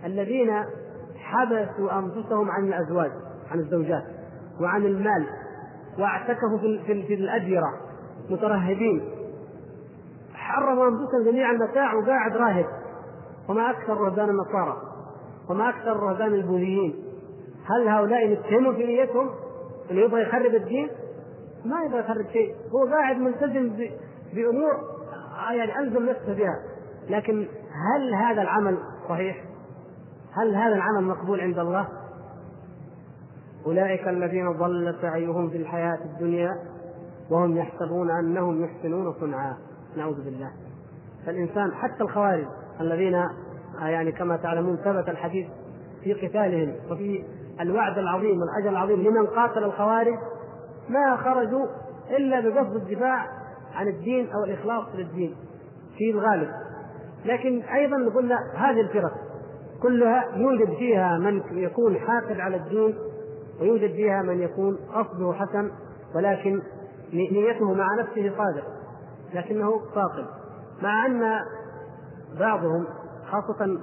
الذين حبسوا أنفسهم عن الأزواج عن الزوجات وعن المال واعتكفوا في, في, في الأديرة مترهبين. حرموا أنفسهم جميع المتاع وقاعد راهب. وما أكثر رهبان النصارى وما أكثر رهبان البوذيين. هل هؤلاء نتهموا في نيتهم إنه يبغى يخرب الدين؟ ما يبغى يخرب شيء، هو قاعد ملتزم بأمور يعني ألزم نفسه بها، لكن هل هذا العمل صحيح؟ هل هذا العمل مقبول عند الله؟ أولئك الذين ضل سعيهم في الحياة الدنيا وهم يحسبون أنهم يحسنون صنعا نعوذ بالله فالإنسان حتى الخوارج الذين يعني كما تعلمون ثبت الحديث في قتالهم وفي الوعد العظيم والأجر العظيم لمن قاتل الخوارج ما خرجوا إلا بقصد الدفاع عن الدين أو الإخلاص للدين في الغالب لكن أيضا قلنا هذه الفرق كلها يوجد فيها من يكون حاقد على الدين ويوجد فيها من يكون قصده حسن ولكن نيته مع نفسه صادق لكنه باطل مع أن بعضهم خاصة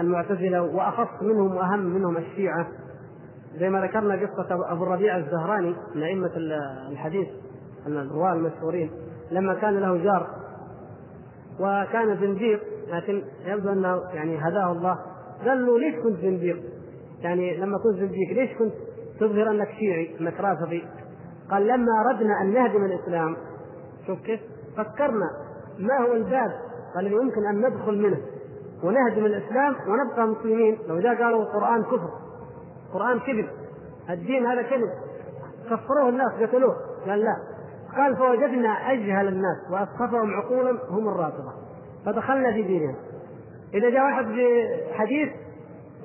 المعتزلة وأخص منهم وأهم منهم الشيعة زي ما ذكرنا قصة أبو الربيع الزهراني من أئمة الحديث الرواة المشهورين لما كان له جار وكان زنديق لكن يبدو أنه يعني هداه الله. قال له ليش كنت زنديق؟ يعني لما كنت زنديق ليش كنت تظهر أنك شيعي أنك رافضي؟ قال لما أردنا أن نهدم الإسلام. شوف كيف؟ فكرنا ما هو الباب؟ الذي يمكن أن ندخل منه ونهدم الإسلام ونبقى مسلمين. لو جاء قالوا القرآن كفر القرآن كذب الدين هذا كذب. كفروه الناس قتلوه. قال لا. قال فوجدنا أجهل الناس واسخفهم عقولا هم الرافضة. فدخلنا في دينهم. إذا جاء واحد بحديث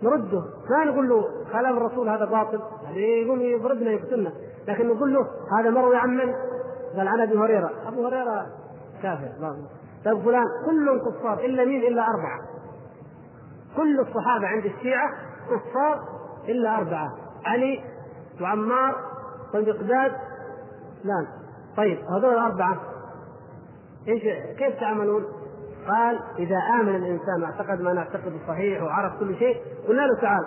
نرده ما نقول له كلام الرسول هذا باطل يقول يضربنا يقتلنا لكن نقول له هذا مروي عن من؟ قال عن أبي هريرة. أبو هريرة كافر طيب فلان كلهم كفار إلا مين؟ إلا أربعة. كل الصحابة عند الشيعة كفار إلا أربعة. علي وعمار والمقداد فلان. طيب هذول الأربعة إيش كيف تعملون؟ قال إذا آمن الإنسان واعتقد ما نعتقد صحيح وعرف كل شيء قلنا له تعال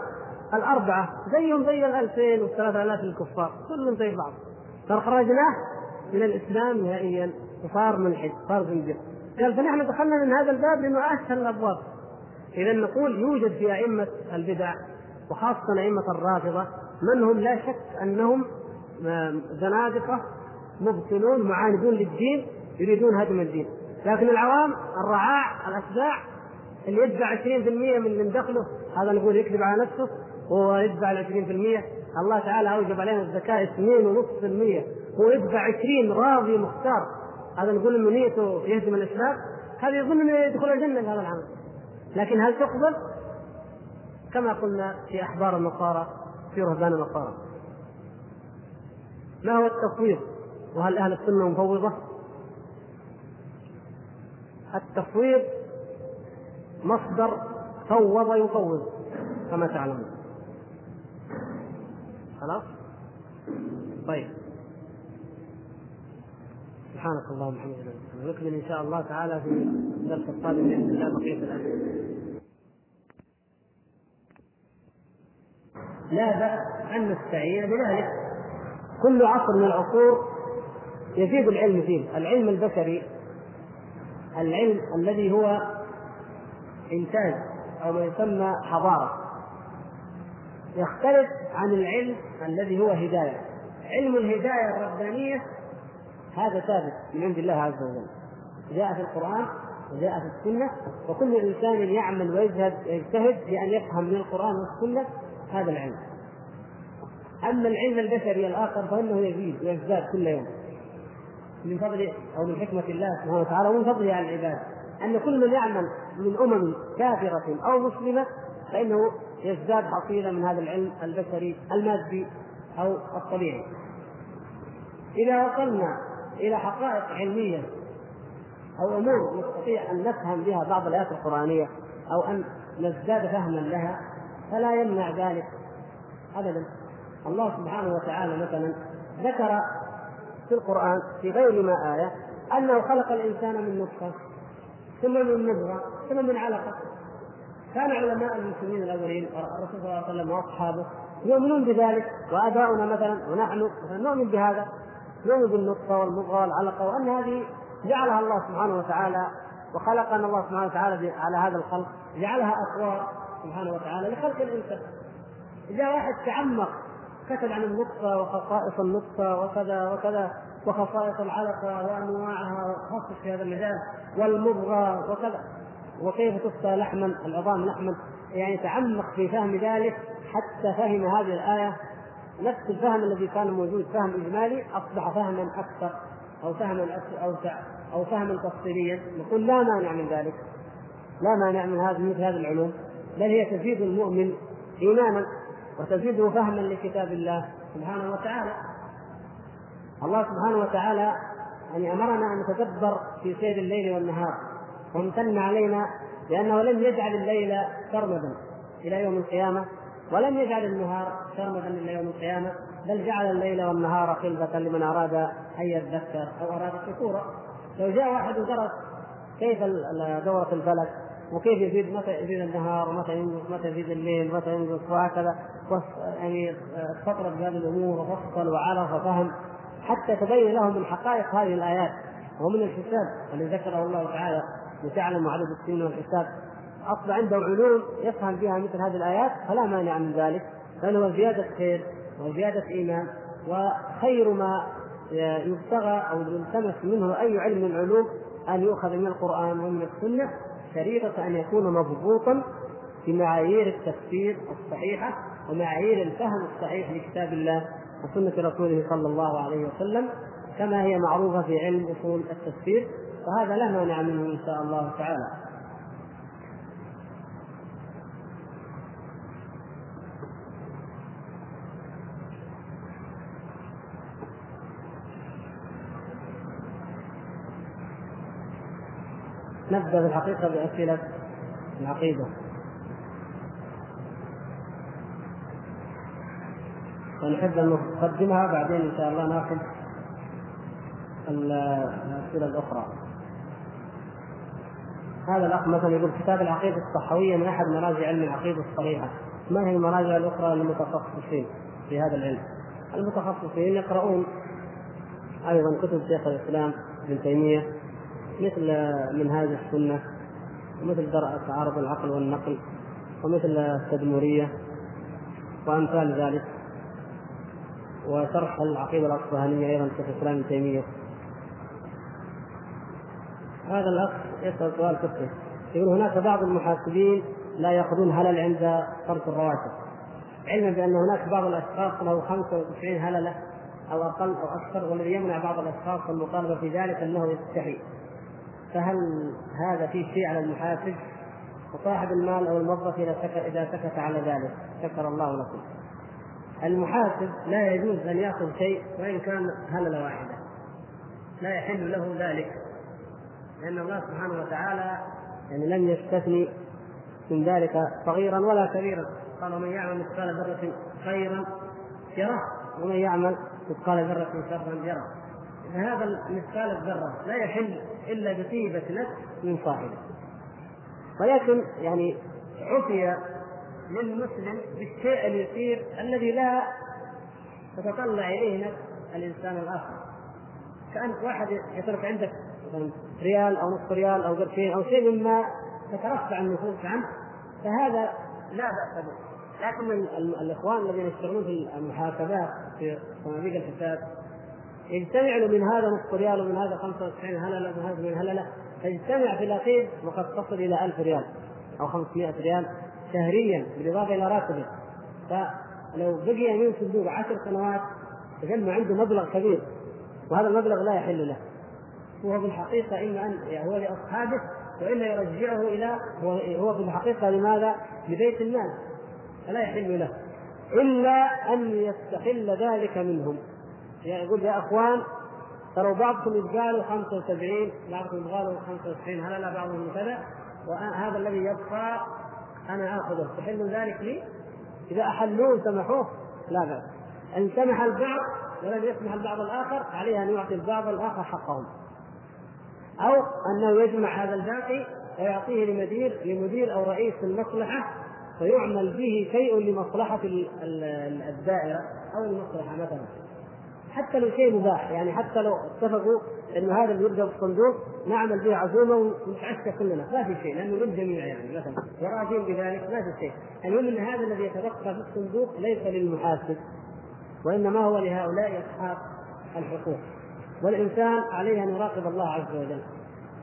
الأربعة زيهم زي الألفين والثلاثة آلاف الكفار كلهم زي بعض. فخرجناه من الإسلام نهائيا وصار ملحد صار زنديق قال فنحن دخلنا من هذا الباب لأنه أسهل الأبواب. إذا نقول يوجد في أئمة البدع وخاصة أئمة الرافضة من هم لا شك أنهم زنادقة مبطلون معاندون للدين يريدون هدم الدين. لكن العوام الرعاع الأتباع اللي يدفع 20% من من دخله هذا نقول يكذب على نفسه وهو يدفع ال 20% الله تعالى أوجب علينا الزكاة 2.5% هو يدفع 20 راضي مختار. هذا نقول إنه نيته يهدم الإسلام. هذا يظن إنه يدخل الجنة بهذا العمل. لكن هل تقبل؟ كما قلنا في أحبار النصارى في رهبان النصارى ما هو التفويض وهل أهل السنة مفوضة؟ التفويض مصدر فوض يفوض كما تعلمون خلاص؟ طيب سبحانك اللهم وبحمدك نكمل إن شاء الله تعالى في الدرس القادم بإذن الله بقية الاسئله لا بأس أن نستعين بذلك كل عصر من العصور يزيد العلم فيه. العلم البشري العلم الذي هو إنتاج أو ما يسمى حضارة. يختلف عن العلم الذي هو هداية. علم الهداية الربانية هذا ثابت من عند الله عز وجل. جاء في القرآن وجاء في السنة وكل إنسان يعمل ويجهد يجتهد لأن يفهم من القرآن والسنة هذا العلم. أما العلم البشري الآخر فإنه يزيد ويزداد كل يوم. من فضل أو من حكمة الله سبحانه وتعالى ومن فضله على العباد أن كل من يعمل من أمم كافرة أو مسلمة فإنه يزداد حصيله من هذا العلم البشري المادي أو الطبيعي. إذا وصلنا إلى حقائق علمية أو أمور نستطيع أن نفهم بها بعض الآيات القرآنية أو أن نزداد فهما لها فلا يمنع ذلك ابدا الله سبحانه وتعالى مثلا ذكر في القرآن في غير ما آية أنه خلق الإنسان من نطفة ثم من مضغة ثم من علقة. كان علماء المسلمين الأولين الرسول صلى الله عليه وسلم وأصحابه يؤمنون بذلك وآباؤنا مثلا ونحن نؤمن بهذا نؤمن بالنطفة والمضغة والعلقة وأن هذه جعلها الله سبحانه وتعالى وخلقنا الله سبحانه وتعالى على هذا الخلق جعلها أطوار سبحانه وتعالى لخلق الإنسان. إذا واحد تعمق كتب عن النطفة وخصائص النطفة وكذا وكذا وخصائص العلقة وأنواعها وخصص في هذا المجال والمضغة وكذا. وكيف تصفى لحما العظام لحما. يعني تعمق في فهم ذلك حتى فهم هذه الآية. نفس الفهم الذي كان موجود فهم إجمالي أصبح فهما أكثر أو فهما أوسع أو فهما تفصيليا. نقول لا مانع من ذلك. لا مانع من هذه مثل هذه العلوم. بل هي تزيد المؤمن إيمانا. وتزيده فهما لكتاب الله سبحانه وتعالى. الله سبحانه وتعالى يعني امرنا أن نتدبر في سير الليل والنهار وامتن علينا لأنه لم يجعل الليل سرمدا إلى يوم القيامة ولم يجعل النهار سرمدا إلى يوم القيامة بل جعل الليل والنهار خلفة لمن أراد أن يذكر أو أراد الشكورا لو جاء واحد ودرس كيف دورة الفلك وكيف يزيد؟ متى يزيد النهار؟ ومتى ينقص متى يزيد الليل؟ متى ينقص وهكذا. يعني استطرد بهذه الأمور وفصل وعرف وفهم حتى تبين لهم من حقائق هذه الآيات. ومن الحساب. الذي ذكره الله تعالى لتعلم عدد السنين والحساب. اصبح عنده علوم يفهم فيها مثل هذه الآيات فلا مانع من ذلك هو زيادة خير وزياده إيمان وخير ما يبتغى أو يلتمس منه أي علم من العلوم أن يؤخذ من القرآن ومن السنة شريطه أن يكون مضبوطا بمعايير التفسير الصحيحة ومعايير الفهم الصحيح لكتاب الله وسنة رسوله صلى الله عليه وسلم كما هي معروفة في علم أصول التفسير وهذا لا مانع منه إن شاء الله تعالى. نبدأ بالحقيقة بأسئلة العقيدة. ونحب أن نقدمها بعدين إن شاء الله نأخذ الأسئلة الأخرى. هذا الأخ مثلا يقول كتاب العقيدة الصحوية من أحد مراجع علم العقيدة الصحيحه ما هي المراجع الأخرى للمتخصصين في هذا العلم؟ المتخصصين يقرؤون أيضا كتب شيخ الإسلام ابن تيمية مثل منهاج السنة ومثل درء تعارض العقل والنقل ومثل التدمرية وأمثال ذلك. وشرح العقيدة الأصفهانية أيضا شيخ الإسلام ابن تيمية. هذا الأخ يسأل سؤال فقهي. يقول هناك بعض المحاسبين لا يأخذون هلل عند صرف الرواتب. علما بأن هناك بعض الأشخاص له 95 هللة أو أقل أو أكثر والذي يمنع بعض الأشخاص المطالبة في ذلك أنه يستحي. فهل هذا في شيء على المحاسب؟ وصاحب المال أو الموظف إذا إذا سكت على ذلك شكر الله لكم. المحاسب لا يجوز أن يأخذ شيء وإن كان هلله واحدة. لا يحل له ذلك لأن الله سبحانه وتعالى يعني لم يستثني من ذلك صغيرا ولا كبيرا. قال ومن يعمل مثقال ذرة خيرا يره ومن يعمل مثقال ذرة شرا يره. فهذا مثقال الذرة لا يحل إلا بطيبة نفس من صاحبه ولكن يعني عفي للمسلم بالشيء اليسير الذي لا تتطلع إليه نفس الإنسان الآخر. كأن واحد يترك عندك مثلا ريال أو نصف ريال أو قرشين أو شيء مما تترفع النفوس عنه فهذا لا بأس به. لكن الإخوان الذين يشتغلون في المحاسبات في صناديق الحساب يجتمع له من هذا نصف ريال ومن هذا 95 هلله ومن هذا من هلله فيجتمع في الأخير وقد تصل إلى 1000 ريال أو 500 ريال شهريا بالإضافة إلى راتبه. فلو بقي من صندوق عشر سنوات تجمع عنده مبلغ كبير وهذا المبلغ لا يحل له. هو في الحقيقة إما أن يعني هو لأصحابه وإلا يرجعه إلى هو في الحقيقة لماذا؟ لبيت المال. فلا يحل له. إلا أن يستحل ذلك منهم. يقول يا أخوان ترى بعضكم يبقى له 75 بعضكم يبقى له 95 هل لا بعضهم كذا وهذا الذي يبقى أنا آخذه. تحل ذلك لي؟ إذا أحلوه سمحوه؟ لا بأس. إن سمح البعض ولم يسمح البعض الآخر عليه أن يعطي البعض الآخر حقهم. أو أنه يجمع هذا الباقي ويعطيه لمدير لمدير أو رئيس المصلحة فيعمل به شيء لمصلحة الدائرة أو المصلحة مثلا. حتى لو شيء مباح يعني حتى لو اتفقوا إنه هذا اللي يبدا بالصندوق نعمل به عزومة ونتعشى كلنا. ما في شيء لأنه للجميع يعني مثلا وراضين بذلك ما في شيء. المهم إن هذا الذي يتبقى في الصندوق ليس للمحاسب وإنما هو لهؤلاء أصحاب الحقوق. والإنسان عليه أن يراقب الله عز وجل.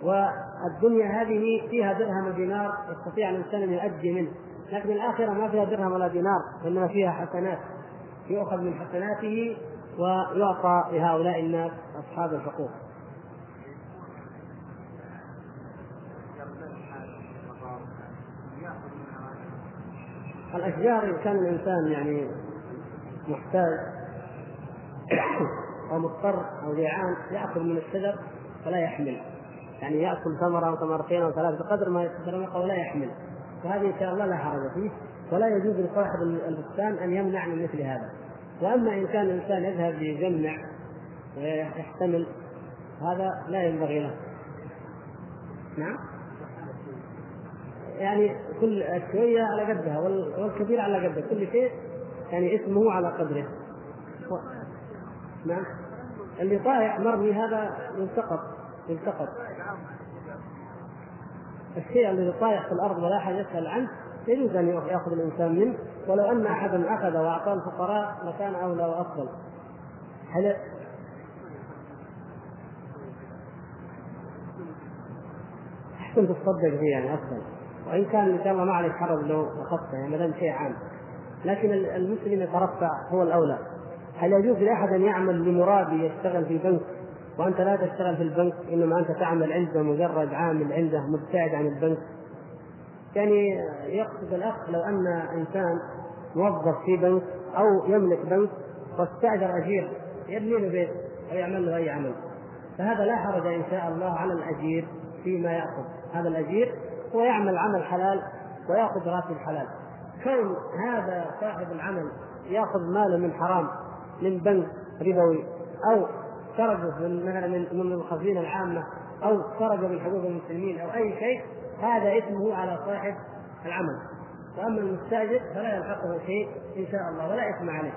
والدنيا هذه فيها درهم ودينار يستطيع الإنسان أن يؤدي منه. لكن الآخرة ما فيها درهم ولا دينار وإنما فيها حسنات. يؤخذ من حسناته ويعطى لهؤلاء الناس أصحاب الحقوق. الأشجار إن كان الإنسان يعني محتاج أو مضطر أو جيعان يأكل من الشجر فلا يحمل. يعني يأكل ثمرة أو ثمرتين أو ثلاث بقدر ما يتفرق ولا يحمل. وهذه إن شاء الله لا حرج فيه. ولا يجوز لصاحب البستان أن يمنع من مثل هذا. وأما إن كان الإنسان يذهب ليجمع ويحتمل هذا لا ينبغي له. نعم؟ يعني كل شوية على قدها والكبير على قدها كل شيء يعني اسمه على قدره. نعم؟ اللي طايح مرمي هذا يلتقط يلتقط. الشيء الذي طايح في الأرض ولا أحد يسأل عنه يجوز أن يأخذ الإنسان منه. ولو أن أحدا أخذ وأعطاه الفقراء لكان أولى وأفضل. هل احسن تصدق فيه يعني أفضل. وإن كان ان شاء الله ما عليك حرج لو اخذته يعني ما شيء عام. لكن المسلم يترفع هو الأولى. هل يجوز لأحد أن يعمل لمراد يشتغل في بنك وأنت لا تشتغل في البنك إنما أنت تعمل عنده مجرد عامل عنده مبتعد عن البنك. يعني يقصد الأخ لو أن إنسان موظف في بنك أو يملك بنك واستاجر أجير يبني له بيت أو يعمل له أي عمل. فهذا لا حرج إن شاء الله على الأجير فيما يأخذ. هذا الأجير هو يعمل عمل حلال ويأخذ راتب حلال. كون هذا صاحب العمل يأخذ ماله من حرام من بنك ربوي أو سرقه من من الخزينة العامة أو سرق من حقوق المسلمين أو أي شيء هذا اسمه على صاحب العمل. وأما المستاجر فلا يلحقه شيء إن شاء الله ولا إثم عليه.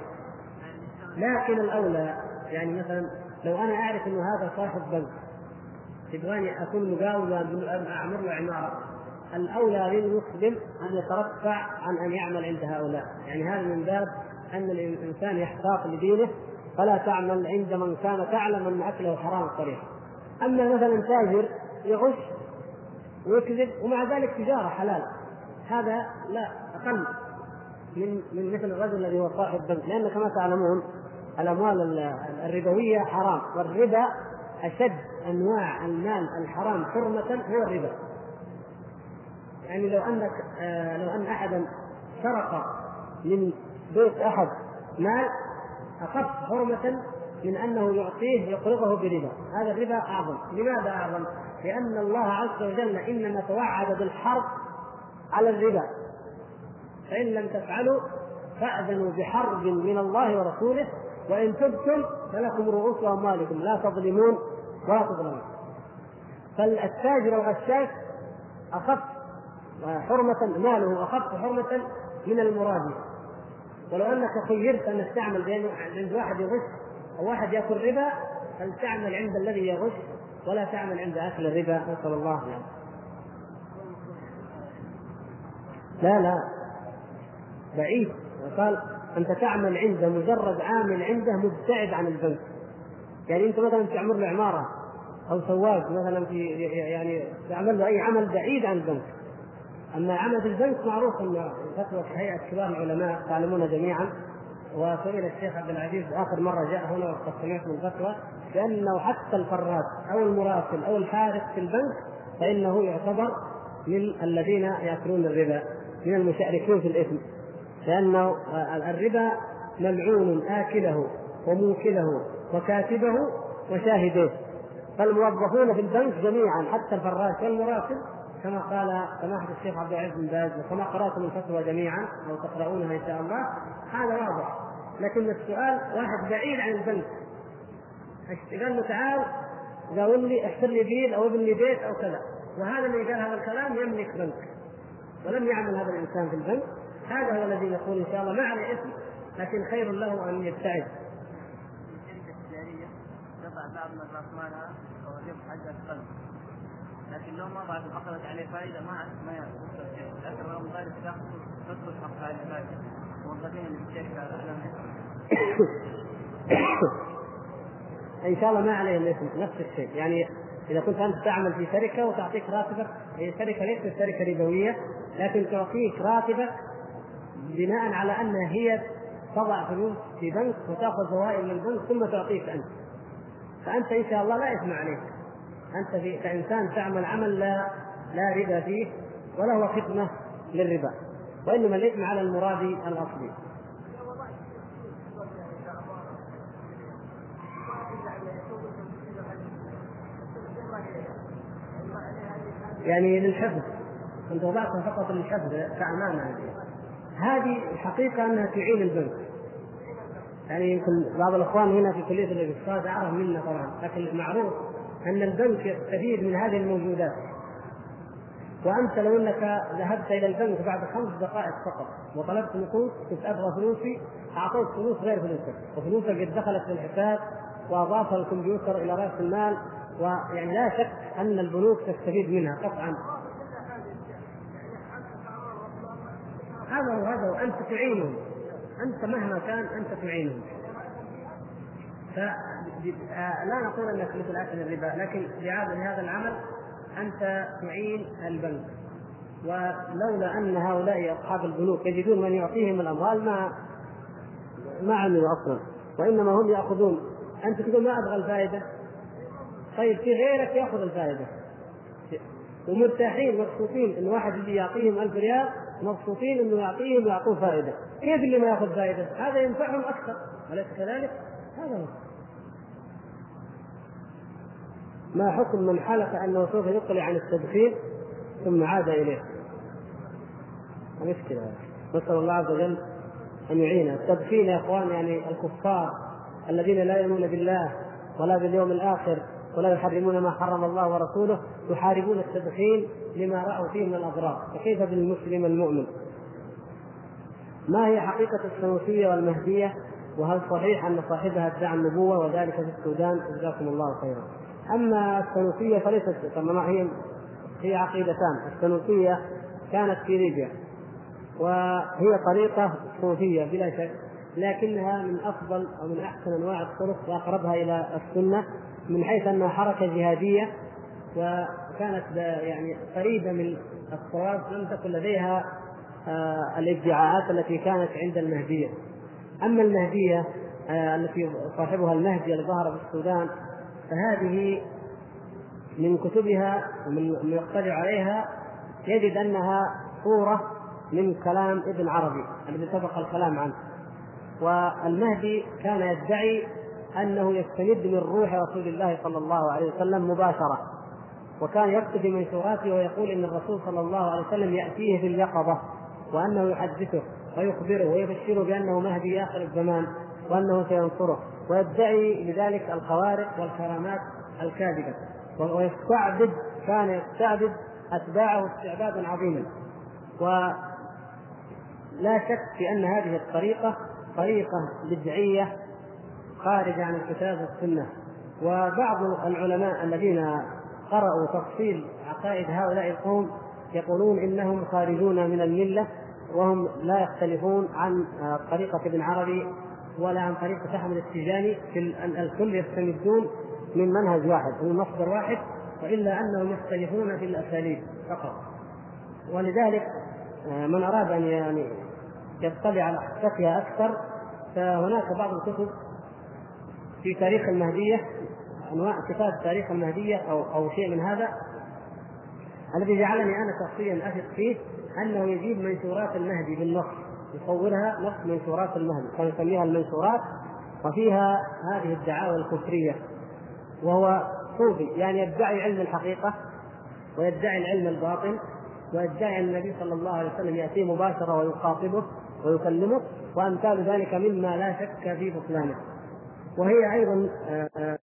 لكن الأولى يعني مثلا لو أنا أعرف إنه هذا صاحب بنك تبغاني أكون مقاول اعمر له عماره الأولى للمسلم أن يترفع عن أن يعمل عند هؤلاء. يعني هذا من باب أن الإنسان يحتاط لدينه فلا تعمل عند من كان تعلم أن أكله حرام صريح أما مثلا تاجر يغش ويكذب ومع ذلك تجارة حلال. هذا لا أقل من من مثل الرجل الذي هو صاحب بنك. لأن كما تعلمون الأموال الربوية حرام والربا أشد أنواع المال الحرام حرمة هو الربا. يعني لو أنك آه لو أن أحدا سرق من بيت أحد مال اخف حرمة من أنه يعطيه يقرضه بربا. هذا الربا أعظم. لماذا أعظم؟ لأن الله عز وجل إنما توعد بالحرب على الربا. فإن لم تفعلوا فأذنوا بحرب من الله ورسوله وإن تبتم فلكم رؤوس أموالكم. لا تظلمون ولا تظلمون. فالتاجر الغشاش أخف حرمة ماله أخف حرمة من المراد. ولو أنك خيرت أن تعمل بين عند واحد يغش أو واحد يأكل ربا فلتعمل عند الذي يغش. ولا تعمل عند أكل الربا نسأل الله. يعني. لا لا. بعيد. قال أنت تعمل عنده مجرد عامل عنده مبتعد عن البنك. يعني أنت مثلا تعمل له عمارة أو سواق مثلا في يعني تعمل له أي عمل بعيد عن البنك. أما عمل في البنك معروف إن فتوى هيئه كبار العلماء تعلمون جميعا. وسئل الشيخ عبد العزيز آخر مرة جاء هنا وقد سمعت من بانه حتى الفراش أو المراسل أو الحارس في البنك فإنه يعتبر من الذين يأكلون الربا من المشاركين في الإثم. لأنه الربا ملعون آكله وموكله وكاتبه وشاهديه فالموظفون في البنك جميعا حتى الفراش والمراسل كما قال سماحة الشيخ عبد العزيز بن باز وكما قرأتم الفتوى جميعا أو تقرؤونها إن شاء الله هذا واضح. لكن السؤال واحد بعيد عن البنك. قال له تعال قاول لي احفر لي بيل أو ابن لي بيت أو كذا وهذا اللي قال هذا الكلام يملك بنك ولم يعمل هذا الانسان في البنك هذا هو الذي نقول ان شاء الله ما عليه اسم لكن خير له ان يبتعد. بعض من راس مالها أو حاجة القلب لكن لو ما بعد اخذت عليه فائده ما ما يخسر شيء لكن لو ذلك تدخل حق على الفائده موظفين الشركة إن شاء الله ما عليهم اسم نفس الشيء. يعني إذا كنت أنت تعمل في شركه وتعطيك راتبك هي شركه ليست شركه ربوية لكن تعطيك راتبك بناء على انها هي تضع فلوس في بنك وتأخذ فوائد من البنك ثم تعطيك أنت. فأنت إن شاء الله لا إثم عليك. أنت في كإنسان تعمل عمل لا لا ربا فيه ولا هو خدمة للربا. وإنما الإثم على المراد الأصلي. يعني للحفظ. أنت وضعتها فقط للحفظ كأمانة هذه. الحقيقة أنها تعين البنك يعني يمكن بعض الأخوان هنا في كلية الإقتصاد أعرف منا طبعا لكن المعروف أن البنك يستفيد من هذه الموجودات. وأنت لو أنك ذهبت إلى البنك بعد خمس دقائق فقط وطلبت نقود كنت أبغى فلوسي اعطيت فلوس غير فلوسك. وفلوسك قد دخلت في الحساب وأضافها الكمبيوتر إلى رأس المال ويعني لا شك أن البنوك تستفيد منها قطعا. هذا هو هذا وأنت تعينهم. أنت مهما كان أنت تعينهم. فلا نقول أنك مثل أكل الربا لكن لهذا العمل أنت تعين البنك. ولولا أن هؤلاء أصحاب البنوك يجدون من يعطيهم الأموال ما ما عملوا أصلا. وإنما هم يأخذون. أنت تقول ما أبغى الفائدة؟ طيب في غيرك يأخذ الفائدة. ومرتاحين مبسوطين إن واحد يجي يعطيهم ألف ريال مبسوطين إنه يعطيهم ويعطوه فائدة. كيف اللي ما يأخذ فائدة؟ هذا ينفعهم أكثر. أليس كذلك؟ هذا هو. ما حكم من حلف انه سوف يقلع عن التدخين ثم عاد إليه؟ مشكله نسأل الله عز وجل أن يعيننا التدخين يا إخوان يعني الكفار الذين لا يؤمنون بالله ولا باليوم الآخر ولا يحرمون ما حرم الله ورسوله يحاربون التدخين لما رأوا فيه من الأضرار. فكيف بالمسلم المؤمن؟ ما هي حقيقة السنوسيه والمهدية؟ وهل صحيح أن صاحبها ادعى النبوة وذلك في السودان؟ جزاكم الله خيرا. أما السنوسيه فليست كما هي هي عقيدتان. السنوسيه كانت في ليبيا وهي طريقة صوفيه بلا شك لكنها من أفضل أو من أحسن أنواع الطرق وأقربها إلى السنة. من حيث أنها حركة جهادية وكانت يعني قريبة من الصواب لم تكن لديها آه، الادعاءات التي كانت عند المهدية. أما المهدية آه، التي صاحبها المهدي الذي ظهر في السودان فهذه من كتبها ومن يطلع عليها يجد أنها صورة من كلام ابن عربي الذي سبق الكلام عنه. والمهدي كان يدعي أنه يستمد من روح رسول الله صلى الله عليه وسلم مباشرة وكان يكتب منشوراته ويقول إن الرسول صلى الله عليه وسلم يأتيه في اليقظة وأنه يحدثه ويخبره ويبشره بأنه مهدي آخر الزمان وأنه سينصره ويدعي لذلك الخوارق والكرامات الكاذبة ويستعبد كان يستعبد أتباعه استعبادا عظيما. ولا شك في أن هذه الطريقة طريقة بدعية خارجه عن الكتاب والسنة. وبعض العلماء الذين قرأوا تفصيل عقائد هؤلاء القوم يقولون إنهم خارجون من الملة وهم لا يختلفون عن طريقة ابن عربي ولا عن طريقة أحمد التيجاني في الكل يستمدون من منهج واحد من مصدر واحد وإلا أنهم يختلفون في الأساليب فقط. ولذلك من أراد أن يعني يطلع على حقيقتها أكثر فهناك بعض الكتب في تاريخ المهدية أنواع كتاب تاريخ المهدية أو أو شيء من هذا. الذي جعلني أنا شخصيا أثق فيه أنه يجيب منشورات المهدي بالنص يصورها نص منشورات المهدي كان يسميها المنشورات وفيها هذه الدعاوى الكفرية وهو صوفي يعني يدعي علم الحقيقة ويدعي العلم الباطن ويدعي أن النبي صلى الله عليه وسلم يأتيه مباشرة ويخاطبه ويكلمه وأمثال ذلك مما لا شك في بطلانه. وهي أيضا آه، آه،